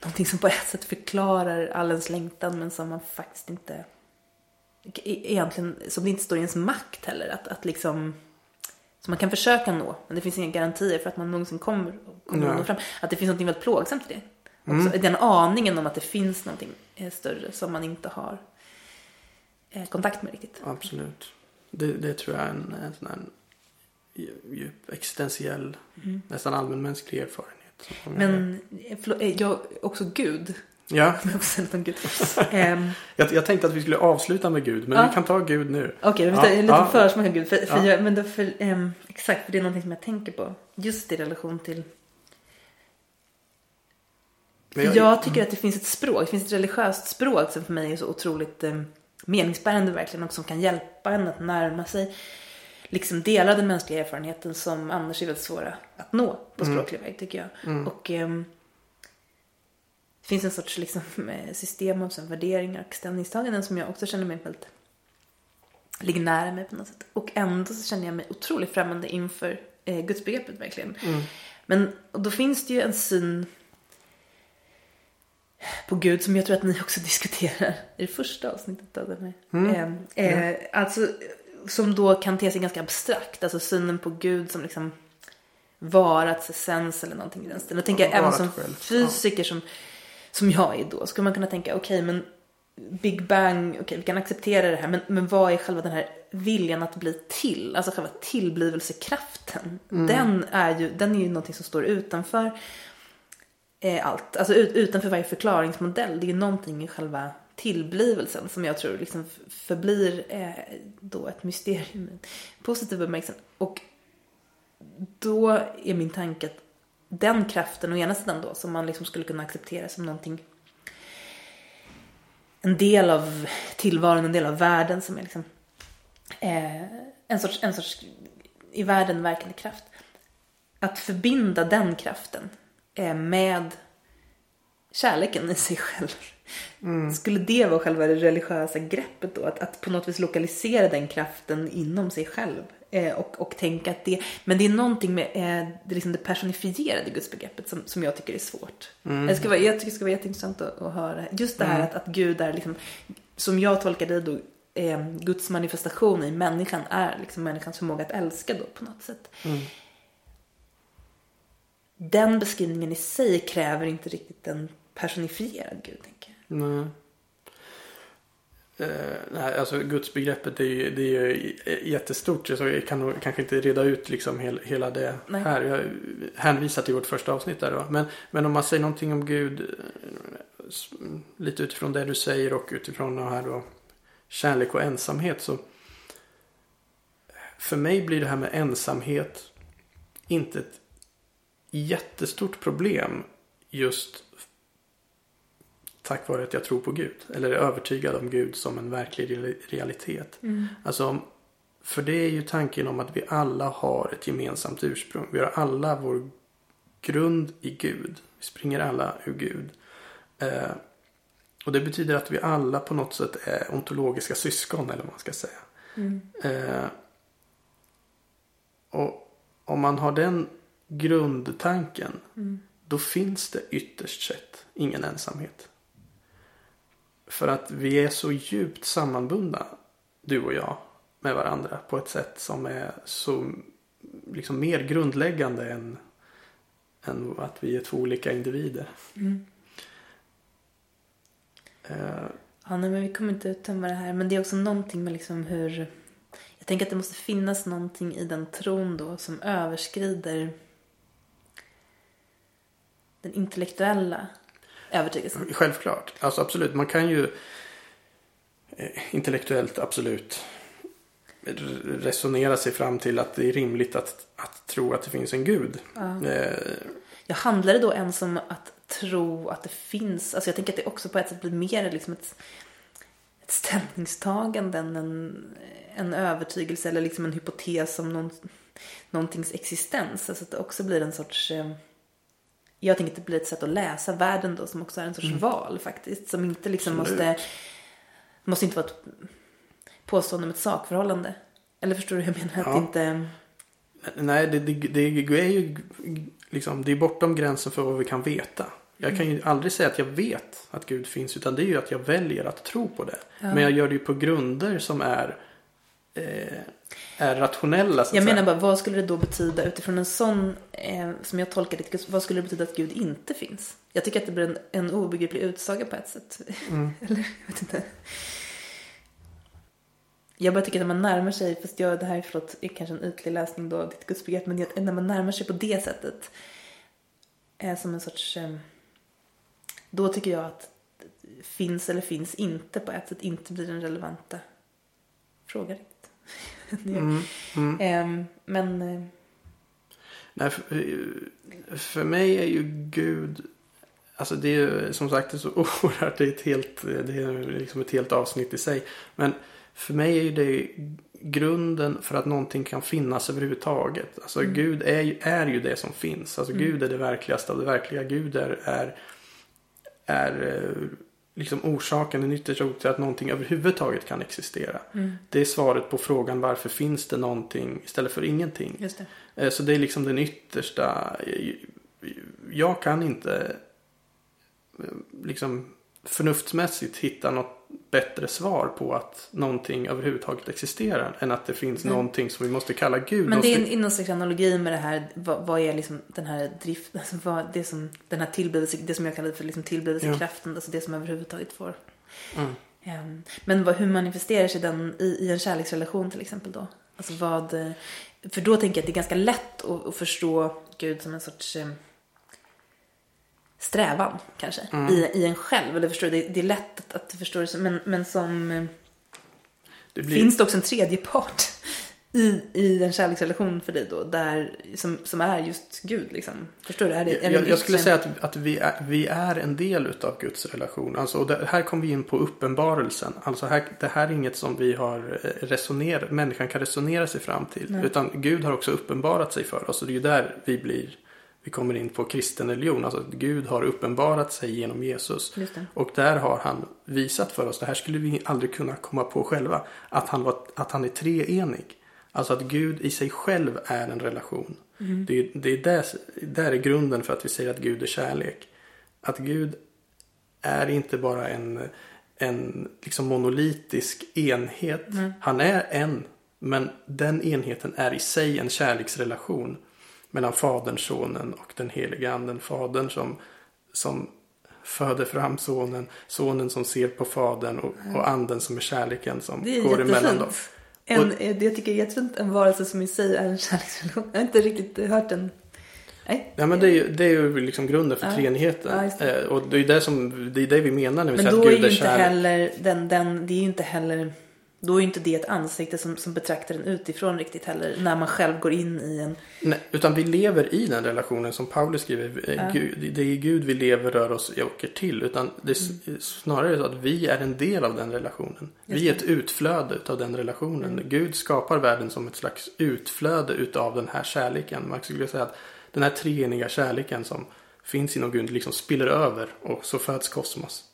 Någonting som på ett sätt förklarar all ens längtan men som man faktiskt inte e- egentligen, som det inte står i ens makt heller. Att, att liksom, som man kan försöka nå, men det finns inga garantier för att man någonsin kommer, kommer att nå fram. Att det finns något väldigt plågsamt i det. Också, Den aningen om att det finns någonting eh, större som man inte har eh, kontakt med riktigt. Absolut. Det, det tror jag är en, en sån här djup existentiell, nästan allmänmänsklig erfarenhet. Men eh, förlåt, eh, jag, också Gud. Ja, *laughs* Jag Gud. Ehm, jag, jag tänkte att vi skulle avsluta med Gud, men Ja. vi kan ta Gud nu. Okej, Ja, då ja, lite ja. försmak av Gud. För, för Ja. jag, men då för, ehm, exakt, för det är någonting som jag tänker på. Just i relation till jag, jag tycker att det finns ett språk, det finns ett religiöst språk som för mig är så otroligt eh, meningsbärande verkligen och som kan hjälpa en att närma sig liksom delar den mänskliga erfarenheten som annars är väldigt svåra att nå på språklig väg tycker jag. Och ehm, det finns en sorts liksom, eh, system av värderingar och ställningstaganden som jag också känner mig väldigt ligger nära mig på något sätt. Och ändå så känner jag mig otroligt främmande inför eh, gudsbegreppet verkligen. Men och då finns det ju en syn på Gud som jag tror att ni också *laughs* diskuterar i det första avsnittet av den här. Eh, eh, Alltså som då kan te sig ganska abstrakt. Alltså synen på Gud som liksom varats essens eller någonting i den stilen. Då tänker jag Ja, även som själv. fysiker som, som jag är då. Skulle man kunna tänka okej men Big Bang, okej vi kan acceptera det här. Men, men vad är själva den här viljan att bli till? Alltså själva tillblivelsekraften. Den, är ju, den är ju någonting som står utanför eh, allt. Alltså ut, utanför varje förklaringsmodell. Det är ju någonting i själva tillblivelsen som jag tror liksom förblir eh, då ett mysterium i positiv bemärkelse. Och då är min tanke att den kraften å ena sidan då som man liksom skulle kunna acceptera som någonting en del av tillvaron, en del av världen som är liksom eh, en sorts, en sorts i världen verkande kraft. Att förbinda den kraften med kärleken i sig själv. Skulle det vara själva det religiösa greppet då? Att, att på något vis lokalisera den kraften inom sig själv. Eh, och, och tänka att det, men det är någonting med eh, det, liksom det personifierade gudsbegreppet som, som jag tycker är svårt. Det ska vara, jag tycker det ska vara jätteintressant att, att höra. Just det här att, att Gud är liksom, som jag tolkar det då, eh, Guds manifestation i människan är liksom människans förmåga att älska då på något sätt. Den beskrivningen i sig kräver inte riktigt en personifierad Gud, tänker jag. Nej. Eh, nej, alltså gudsbegreppet är ju, det är ju jättestort. Så jag kan nog kanske inte reda ut liksom hel, hela det Nej. här. Jag hänvisar till vårt första avsnitt där då. Men, men om man säger någonting om Gud. Lite utifrån det du säger och utifrån det här då. Kärlek och ensamhet så. För mig blir det här med ensamhet inte ett jättestort problem. Just tack vare att jag tror på Gud. Eller är övertygad om Gud som en verklig reali- realitet. Alltså, om- för det är ju tanken om att vi alla har ett gemensamt ursprung. Vi har alla vår grund i Gud. Vi springer alla ur Gud. Eh, och det betyder att vi alla på något sätt är ontologiska syskon eller vad man ska säga. Eh, och om man har den grundtanken. Då finns det ytterst sett ingen ensamhet. För att vi är så djupt sammanbundna, du och jag, med varandra på ett sätt som är så liksom mer grundläggande än, än att vi är två olika individer. Eh, Ja, nej, men vi kommer inte uttömma det här. Men det är också någonting med liksom hur... Jag tänker att det måste finnas någonting i den tron då som överskrider den intellektuella övertygelsen. Självklart, alltså absolut. Man kan ju eh, intellektuellt absolut resonera sig fram till att det är rimligt att, att tro att det finns en gud. Eh, Ja, handlar det då ens om att tro att det finns... Alltså jag tänker att det också på ett sätt blir mer liksom ett, ett ställningstagande än en, en övertygelse eller liksom en hypotes om någon, någontings existens. Alltså att det också blir en sorts... eh, Jag tänker att det blir ett sätt att läsa världen då som också är en sorts val faktiskt. Som inte liksom Absolut. måste... måste inte vara ett påstående om ett sakförhållande. Eller förstår du hur jag menar? Att Ja. det inte... nej, det, det, det är ju liksom, det är bortom gränsen för vad vi kan veta. Jag kan ju aldrig säga att jag vet att Gud finns utan det är ju att jag väljer att tro på det. Men jag gör det ju på grunder som är, eh, är rationella så Jag menar bara, vad skulle det då betyda utifrån en sån, eh, som jag tolkar det, vad skulle det betyda att Gud inte finns? Jag tycker att det blir en, en obegriplig utsaga på ett sätt. *laughs* Eller, jag vet inte. Jag bara tycker att när man närmar sig, fast jag, det här är förlåt, är kanske en ytlig läsning då av ditt gudsbegrepp, men när man närmar sig på det sättet, är som en sorts, eh, då tycker jag att finns eller finns inte på ett sätt inte blir den relevanta frågan. *laughs* Mm, mm. Ehm, men eh, Nej, för, för mig är ju Gud Alltså det är ju som sagt det är så *laughs* oerhört. Det är ett helt, det är liksom ett helt avsnitt i sig. Men för mig är ju det grunden för att någonting kan finnas överhuvudtaget. Alltså Gud är ju, är ju det som finns. Alltså Gud är det verkligaste av det verkliga. Gud är, är, är eh, liksom orsaken, den yttersta orsaken till att någonting överhuvudtaget kan existera. Det är svaret på frågan varför finns det någonting istället för ingenting. just det. Eh, Så det är liksom den yttersta. Jag kan inte eh, liksom förnuftsmässigt hitta något bättre svar på att någonting överhuvudtaget existerar än att det finns någonting som vi måste kalla Gud. Men det är en, någon slags analogi med det här, vad, vad är liksom den här drift, alltså vad, det som, den här tillbedelse, det som jag kallar för liksom tillbedelsekraften, alltså det som överhuvudtaget får. Mm. Ehm, men vad, hur manifesterar sig den i, i en kärleksrelation till exempel då? Alltså vad, för då tänker jag att det är ganska lätt att, att förstå Gud som en sorts eh, strävan kanske Mm. i, i en själv. Eller förstår du, det, det är lätt att, att förstå det som, men, men som det blir, Finns det också en tredje part i, i en kärleksrelation för dig då, där, som, som är just Gud liksom. Förstår du? Är det, är det Jag, jag skulle säga att, att vi, är, vi är en del utav Guds relation. Alltså, och det, här kommer vi in på uppenbarelsen. Alltså här, det här är inget som vi har eh, resonerat, människan kan resonera sig fram till. Nej. Utan Gud har också uppenbarat sig för oss. Och det är ju där vi blir, vi kommer in på kristen religion. Alltså att Gud har uppenbarat sig genom Jesus. Och där har han visat för oss, det här skulle vi aldrig kunna komma på själva, att han, var, att han är treenig. Alltså att Gud i sig själv är en relation. Det, är- det är där, där är grunden för att vi säger att Gud är kärlek. Att Gud är inte bara en, en liksom monolitisk enhet. Han är en, men den enheten är i sig en kärleksrelation mellan Fadern, Sonen och den heliga Anden. Fadern som, som föder fram Sonen, Sonen som ser på Fadern och, och Anden som är kärleken som Det är går emellan dem. jättefint. En, eh, det jag tycker är jättefint, en varelse som i sig är en kärleksrelation. Jag har inte riktigt hört den. Nej. Ja men det är ju, det är ju liksom grunden för Ja. treenigheten. Ja, det. Eh, och det är det, som, det är det vi menar när vi Men säger då att är Gud ju är inte kärlek. heller den, den, det är ju inte heller, då är inte det ett ansikte som, som betraktar den utifrån riktigt heller. När man själv går in i en, Nej, utan vi lever i den relationen som Paulus skriver. eh, Ja. Gud, det är Gud vi lever, rör oss och åker till. Utan det är Mm. snarare så att vi är en del av den relationen. Vi är ett utflöde av den relationen. Mm. Gud skapar världen som ett slags utflöde utav den här kärleken. Man skulle säga att den här treeniga kärleken som finns inom Gud liksom spiller över och så föds kosmos.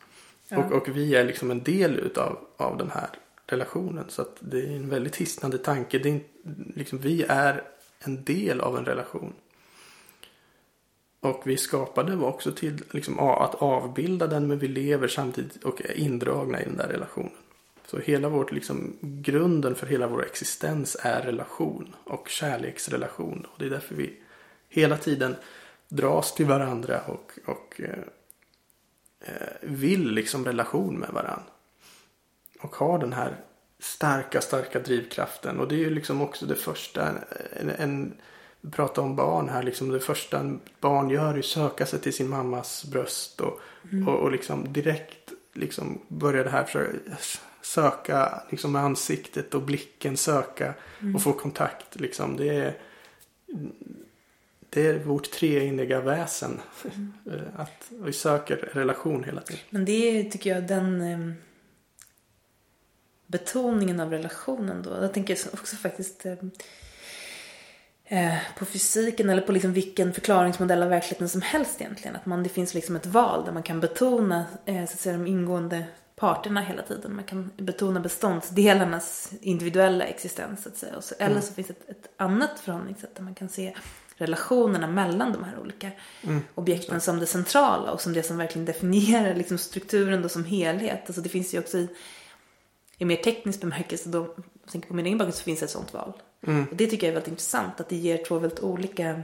Ja. Och, och vi är liksom en del utav av den här relationen. Så att det är en väldigt hisnande tanke. Det är, liksom, vi är en del av en relation. Och vi skapade också till liksom, att avbilda den men vi lever samtidigt och är indragna i den där relationen. Så hela vårt, liksom, grunden för hela vår existens är relation och kärleksrelation. Och det är därför vi hela tiden dras till varandra och, och eh, eh vill liksom relation med varandra. Och har den här starka, starka drivkraften. Och det är ju liksom också det första, en, en vi pratar om barn här, liksom det första en barn gör är att söka sig till sin mammas bröst och, och, och liksom direkt liksom börjar det här försöka söka liksom med ansiktet och blicken söka och få kontakt liksom. Det är, det är vårt treeniga väsen. *laughs* Att vi söker relation hela tiden. men det är, tycker jag, den eh, betoningen av relationen då. Jag tänker också faktiskt eh, eh, på fysiken eller på liksom vilken förklaringsmodell av verkligheten som helst egentligen. Att man, det finns liksom ett val där man kan betona eh, så att säga, de ingående parterna hela tiden. Man kan betona beståndsdelarnas individuella existens så att säga. Så, Eller så finns ett, ett annat förhållningssätt där man kan se relationerna mellan de här olika objekten som det centrala och som det som verkligen definierar liksom strukturen då som helhet. Alltså det finns ju också i, i mer teknisk bemärkelse då, jag tänker på min egen bakgrund så finns ett sånt val. Och det tycker jag är väldigt intressant att det ger två väldigt olika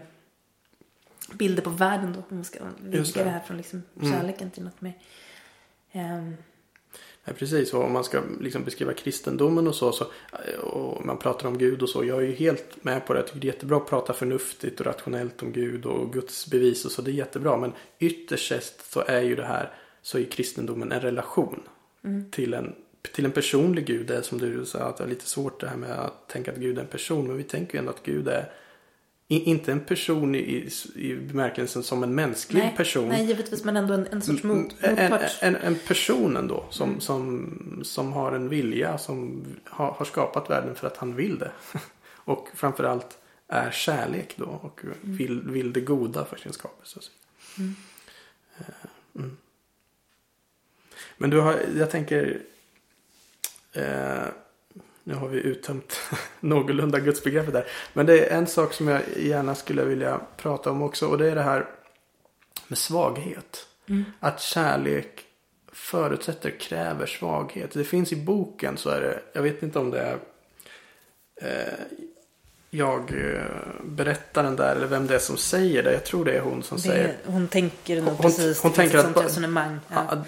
bilder på världen då. Om man ska vidga det. det här från liksom kärleken till något mer. ehm, Ja, precis, och om man ska liksom beskriva kristendomen och så, så och man pratar om Gud och så. Jag är ju helt med på det. Jag tycker det är jättebra att prata förnuftigt och rationellt om Gud och Guds bevis och så. Det är jättebra. Men ytterst så är ju det här, så är kristendomen en relation till, en, till en personlig Gud. Är som du sa, att det är lite svårt det här med att tänka att Gud är en person. Men vi tänker ju ändå att Gud är inte en person i, i bemärkelsen som en mänsklig nej, person. nej, givetvis men ändå en, en sorts mot, Mm, en, motpart. en, en person ändå som, som, som har en vilja som har, har skapat världen för att han vill det. *laughs* Och framförallt är kärlek då och vill, vill det goda för sin skapelse. vidare. Eh, Mm. Men du har, jag tänker eh, nu har vi uttömt *laughs* någorlunda gudsbegreppet där. Men det är en sak som jag gärna skulle vilja prata om också och det är det här med svaghet. Att kärlek förutsätter, kräver svaghet. Det finns i boken så är det, jag vet inte om det är eh, jag eh, berättaren där eller vem det är som säger det. Jag tror det är hon som säger det, hon tänker nog Hon- precis. hon finns tänker att ba-. Ja.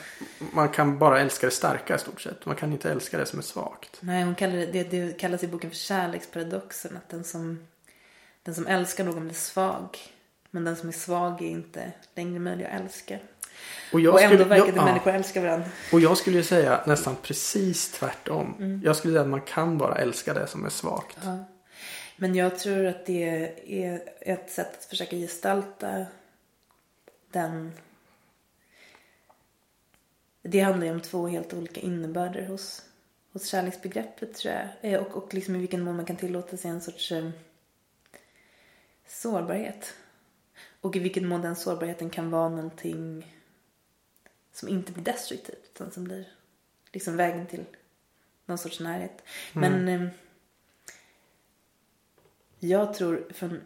man kan bara älska det starka i stort sett. Man kan inte älska det som är svagt. Nej, hon kallar det, det, det kallas i boken för kärleksparadoxen. Att den som, den som älskar någon blir svag. Men den som är svag är inte längre möjlig att älska. Och, jag och ändå skulle- verkar det ja. människor älska varandra. Och jag skulle ju säga nästan precis tvärtom. Mm. Jag skulle säga att man kan bara älska det som är svagt. Ja. Men jag tror att det är ett sätt att försöka gestalta den... Det handlar ju om två helt olika innebörder hos, hos kärleksbegreppet tror jag. Eh, och, och liksom i vilken mån man kan tillåta sig en sorts eh, sårbarhet. Och i vilken mån den sårbarheten kan vara någonting som inte blir destruktivt utan som blir liksom vägen till någon sorts närhet. Men eh, jag tror från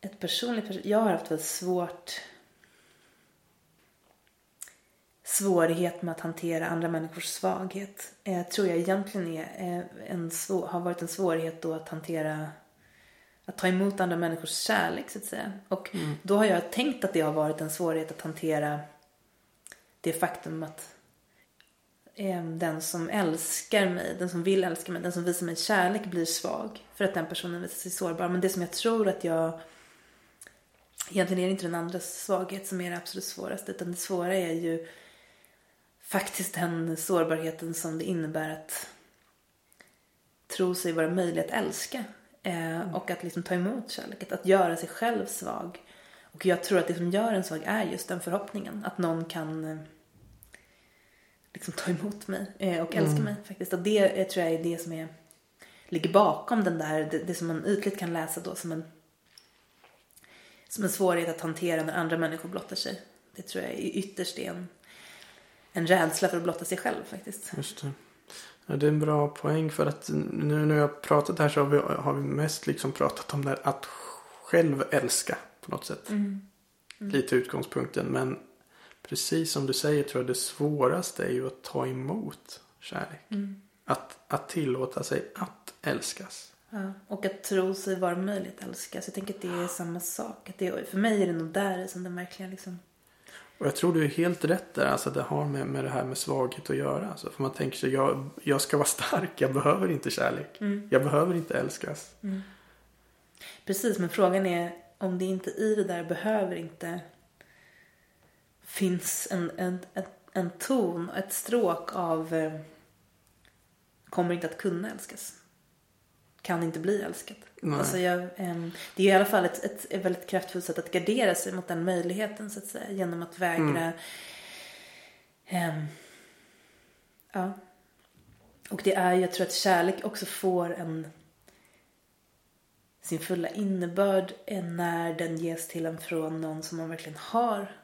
ett personligt perspektiv, jag har haft väldigt svårt svårighet med att hantera andra människors svaghet. Eh, tror jag egentligen är eh, en svår, har varit en svårighet då att hantera att ta emot andra människors kärlek så att säga. Och då har jag tänkt att det har varit en svårighet att hantera det faktum att den som älskar mig, den som vill älska mig, den som visar mig kärlek blir svag. För att den personen visar sig sårbar. Men det som jag tror att jag Egentligen är det inte den andras svaghet som är det absolut svåraste. Utan det svåra är ju faktiskt den sårbarheten som det innebär att tro sig vara möjlig att älska. Eh, och att liksom ta emot kärlek. Att göra sig själv svag. Och jag tror att det som gör en svag är just den förhoppningen. Att någon kan eh, liksom ta emot mig eh, och älska mig faktiskt. Och det eh, tror jag är det som är, ligger bakom den där, det, det som man ytligt kan läsa då som en, som en svårighet att hantera när andra människor blottar sig. Det tror jag är ytterst är en, en rädsla för att blotta sig själv faktiskt. Just det. Ja, det är en bra poäng för att nu när jag har pratat här så har vi, har vi mest liksom pratat om det här att själv älska på något sätt. Lite utgångspunkten men precis som du säger tror jag det svåraste är ju att ta emot kärlek. Att, att tillåta sig att älskas. Ja, och att tro sig vara möjligt att älska. Så jag tänker att det är samma sak. Att det, är- för mig är det nog där som den verkligen liksom... Och jag tror du är helt rätt där. Alltså det har med, med det här med svaghet att göra. Alltså, för man tänker sig jag, jag ska vara stark. Jag behöver inte kärlek. Jag behöver inte älskas. Precis, men frågan är om det inte i det där behöver inte finns en, en, en, en ton, ett stråk av eh, kommer inte att kunna älskas. Kan inte bli älskad. Nej. Alltså jag, ehm, det är i alla fall ett, ett, ett väldigt kraftfullt sätt att gardera sig mot den möjligheten så att säga. Genom att vägra ehm, ja. Och det är, jag tror att kärlek också får en sin fulla innebörd är när den ges till en från någon som man verkligen har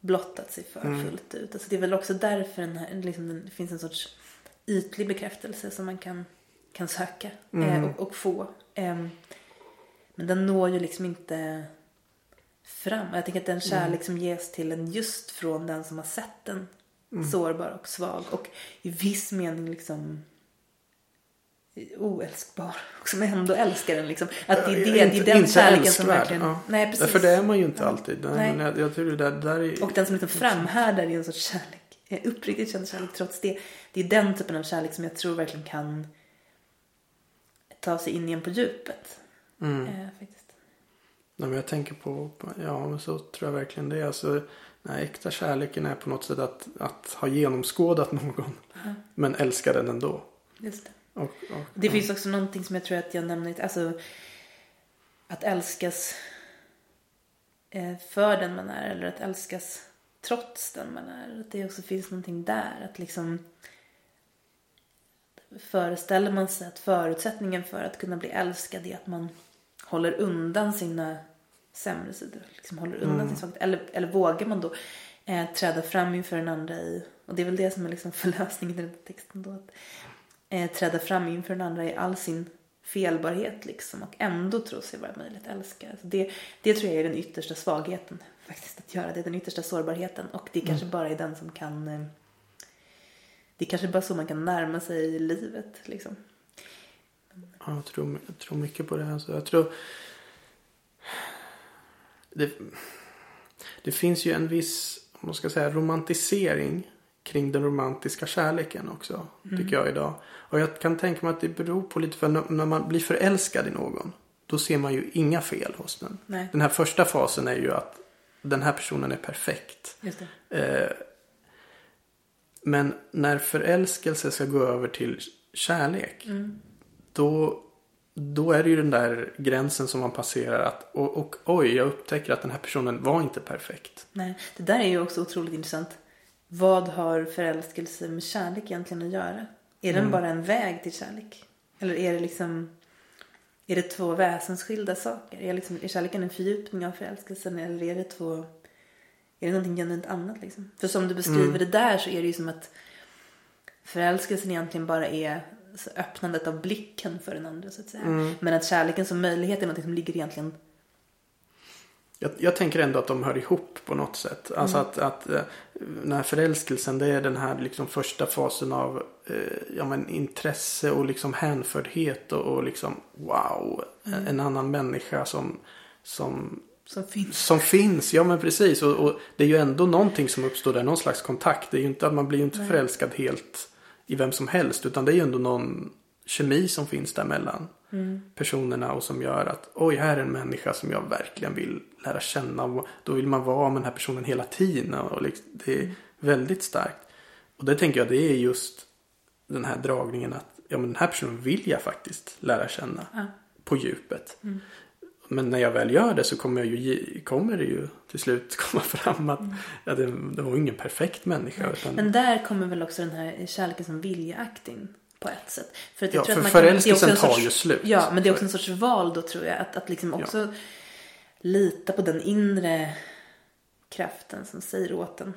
blottat sig för fullt ut. Alltså det är väl också därför den här, liksom, det finns en sorts ytlig bekräftelse som man kan, kan söka eh, och, och få. Ehm, men den når ju liksom inte fram. Jag tänker att den kärlek som ges till en just från den som har sett den sårbar och svag och i viss mening liksom oälskbar och som ändå älskar den liksom. Att det är, det, det är den Inte kärleken som verkligen... ja. Nej precis. För det är man ju inte alltid. Nej, Nej. Men jag, jag tror det där, där är... Och den som liksom framhärdar i en sorts kärlek, eh, uppriktigt känd kärlek trots det. Det är den typen av kärlek som jag tror verkligen kan ta sig in igen på djupet. Mm. Eh, faktiskt. Nej, men jag tänker på, ja men så tror jag verkligen det är. Alltså, här äkta kärleken är på något sätt att, att ha genomskådat någon. Men älska den ändå. Just det. Och, och, Det finns också någonting som jag tror att jag nämnde, alltså att älskas eh, för den man är eller att älskas trots den man är. Att det också finns någonting där. Att liksom föreställer man sig att förutsättningen för att kunna bli älskad är att man håller undan sina sämre sidor. Liksom håller undan sin svaghet. Eller, eller vågar man då eh, träda fram inför den andra i, och det är väl det som är liksom *laughs* förlösningen i den här texten då. Att, eh, träda fram inför den andra i all sin felbarhet liksom och ändå tro sig vara möjligt att älska. Alltså det, det tror jag är den yttersta svagheten faktiskt att göra det, den yttersta sårbarheten och det kanske bara är den som kan eh, det är kanske bara så man kan närma sig livet liksom. Ja, jag, tror, jag tror mycket på det. Alltså, jag tror... Det, det finns ju en viss, om man ska säga, romantisering kring den romantiska kärleken också. Tycker jag idag. Och jag kan tänka mig att det beror på lite för när, man blir förälskad i någon. Då ser man ju inga fel hos den. Nej. Den här första fasen är ju att den här personen är perfekt. Eh, men när förälskelse ska gå över till kärlek. Då då är det ju den där gränsen som man passerar att och, och oj, jag upptäcker att den här personen var inte perfekt. Nej, det där är ju också otroligt intressant. Vad har förälskelse med kärlek egentligen att göra? Är den bara en väg till kärlek? Eller är det liksom är det två väsensskilda saker? Är, liksom, är kärleken en fördjupning av förälskelsen eller är det två är det någonting genuint annat liksom? För som du beskriver det där så är det ju som att förälskelsen egentligen bara är öppnandet av blicken för den andra så att säga. Men att kärleken som möjlighet är något som ligger egentligen Jag, jag tänker ändå att de hör ihop på något sätt. Alltså att, att eh, den här förälskelsen det är den här liksom första fasen av eh, ja, men intresse och liksom hänfördhet och, och liksom wow. En annan människa som, som, som finns. som finns. Ja men precis. Och, och det är ju ändå någonting som uppstår där. Någon slags kontakt. Det är ju inte att man blir ju inte förälskad helt i vem som helst. Utan det är ju ändå någon kemi som finns där personerna och som gör att oj, här är en människa som jag verkligen vill lära känna. Och då vill man vara med den här personen hela tiden. Och liksom, det är väldigt starkt. Och det tänker jag, det är just den här dragningen att ja, men den här personen vill jag faktiskt lära känna Ja. på djupet. Men när jag väl gör det så kommer, jag ju, kommer det ju till slut *laughs* komma fram att ja, det, det var ingen perfekt människa. Utan, Men där kommer väl också den här kärleken som viljeakt in på ett sätt. För att jag Ja, tror för att man kan- förälskelsen en tar sorts- ju slut. Ja, men det är också en sorts val då tror jag. Att, att liksom också lita på den inre kraften som säger åt en.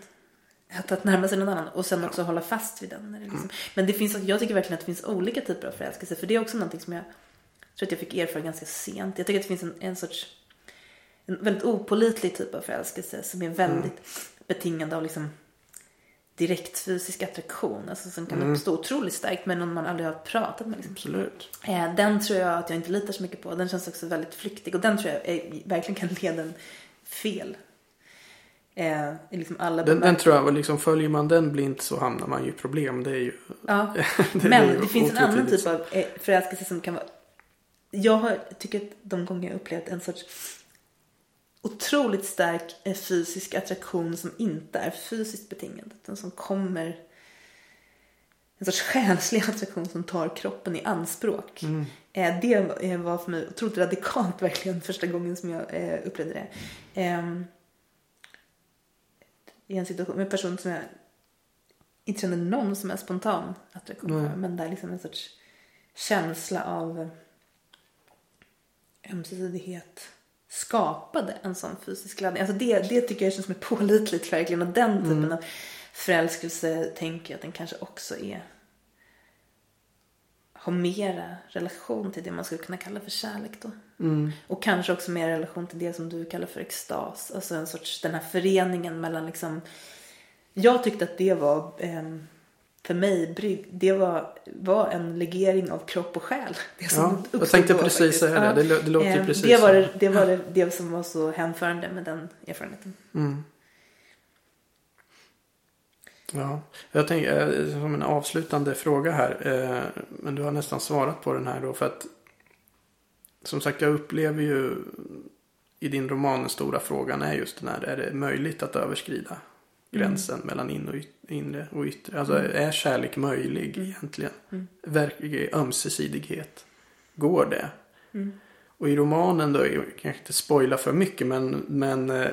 Att, att närma sig någon annan och sen också hålla fast vid den. När det Mm. liksom. Men det finns, jag tycker verkligen att det finns olika typer av förälskelse. För det är också någonting som jag tror att jag fick erfara ganska sent. Jag tycker att det finns en, en sorts en väldigt opolitlig typ av förälskelse som är väldigt Mm. betingad av liksom direkt fysisk attraktion. Alltså som kan Mm. uppstå otroligt starkt med någon man aldrig har pratat med. Liksom. Absolut. Eh, Den tror jag att jag inte litar så mycket på. Den känns också väldigt flyktig och den tror jag eh, verkligen kan leda en fel. Eh, i liksom alla Den, den tror jag, liksom, följer man den blint så hamnar man ju i problem. Det är ju... Ja. *laughs* det är Men ju det finns en annan typ av eh, förälskelse som kan vara... Jag har, tycker att de gånger jag upplevt en sorts otroligt stark eh, fysisk attraktion som inte är fysiskt betingad. Utan som kommer... En sorts *laughs* själslig attraktion som tar kroppen i anspråk. Mm. Eh, det eh, var för mig otroligt radikalt *laughs* verkligen första gången som jag upplevde det. Ehm, I en situation med en person som jag inte känner någon som är spontan attraktion för. Men där liksom en sorts känsla av ömsesidighet skapade en sån fysisk laddning. Alltså det, det tycker jag känns som ett pålitligt verkligen. Och den typen av förälskelse tänker jag att den kanske också är har mera relation till det man skulle kunna kalla för kärlek då. Mm. Och kanske också mer relation till det som du kallar för extas. Alltså en sorts den här föreningen mellan liksom. Jag tyckte att det var ehm, för mig brygg, det var, var en legering av kropp och själ. *laughs* Det som Ja, jag tänkte då precis säga det. Det det låter Ehm, precis det var det, det var det, det som var så hänförande med den erfarenheten. Mm. Ja, jag tänker eh, som en avslutande fråga här. eh, Men du har nästan svarat på den här då. För att som sagt, jag upplever ju i din roman den stora frågan är just den här. Är det möjligt att överskrida gränsen mellan in och yt- inre och yttre? Alltså är kärlek möjlig egentligen? Verklig ömsesidighet. Går det? Och i romanen då, jag kanske inte spoila för mycket men, men eh,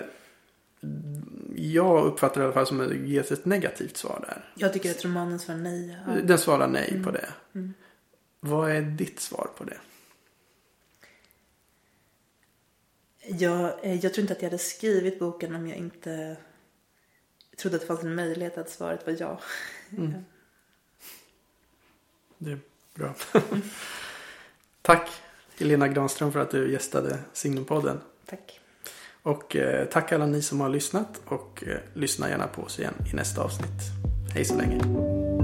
jag uppfattar det i alla fall som att det ges ett negativt svar där. Jag tycker att romanen svarar nej. Ja. Den svarar nej på det. Vad är ditt svar på det? Jag, eh, jag tror inte att jag hade skrivit boken om jag inte trodde att det fanns en möjlighet att svaret var ja. Det är bra. *laughs* Tack Helena Granström för att du gästade Signumpodden. Tack. Och eh, tack alla ni som har lyssnat och eh, lyssna gärna på oss igen i nästa avsnitt. Hej så länge.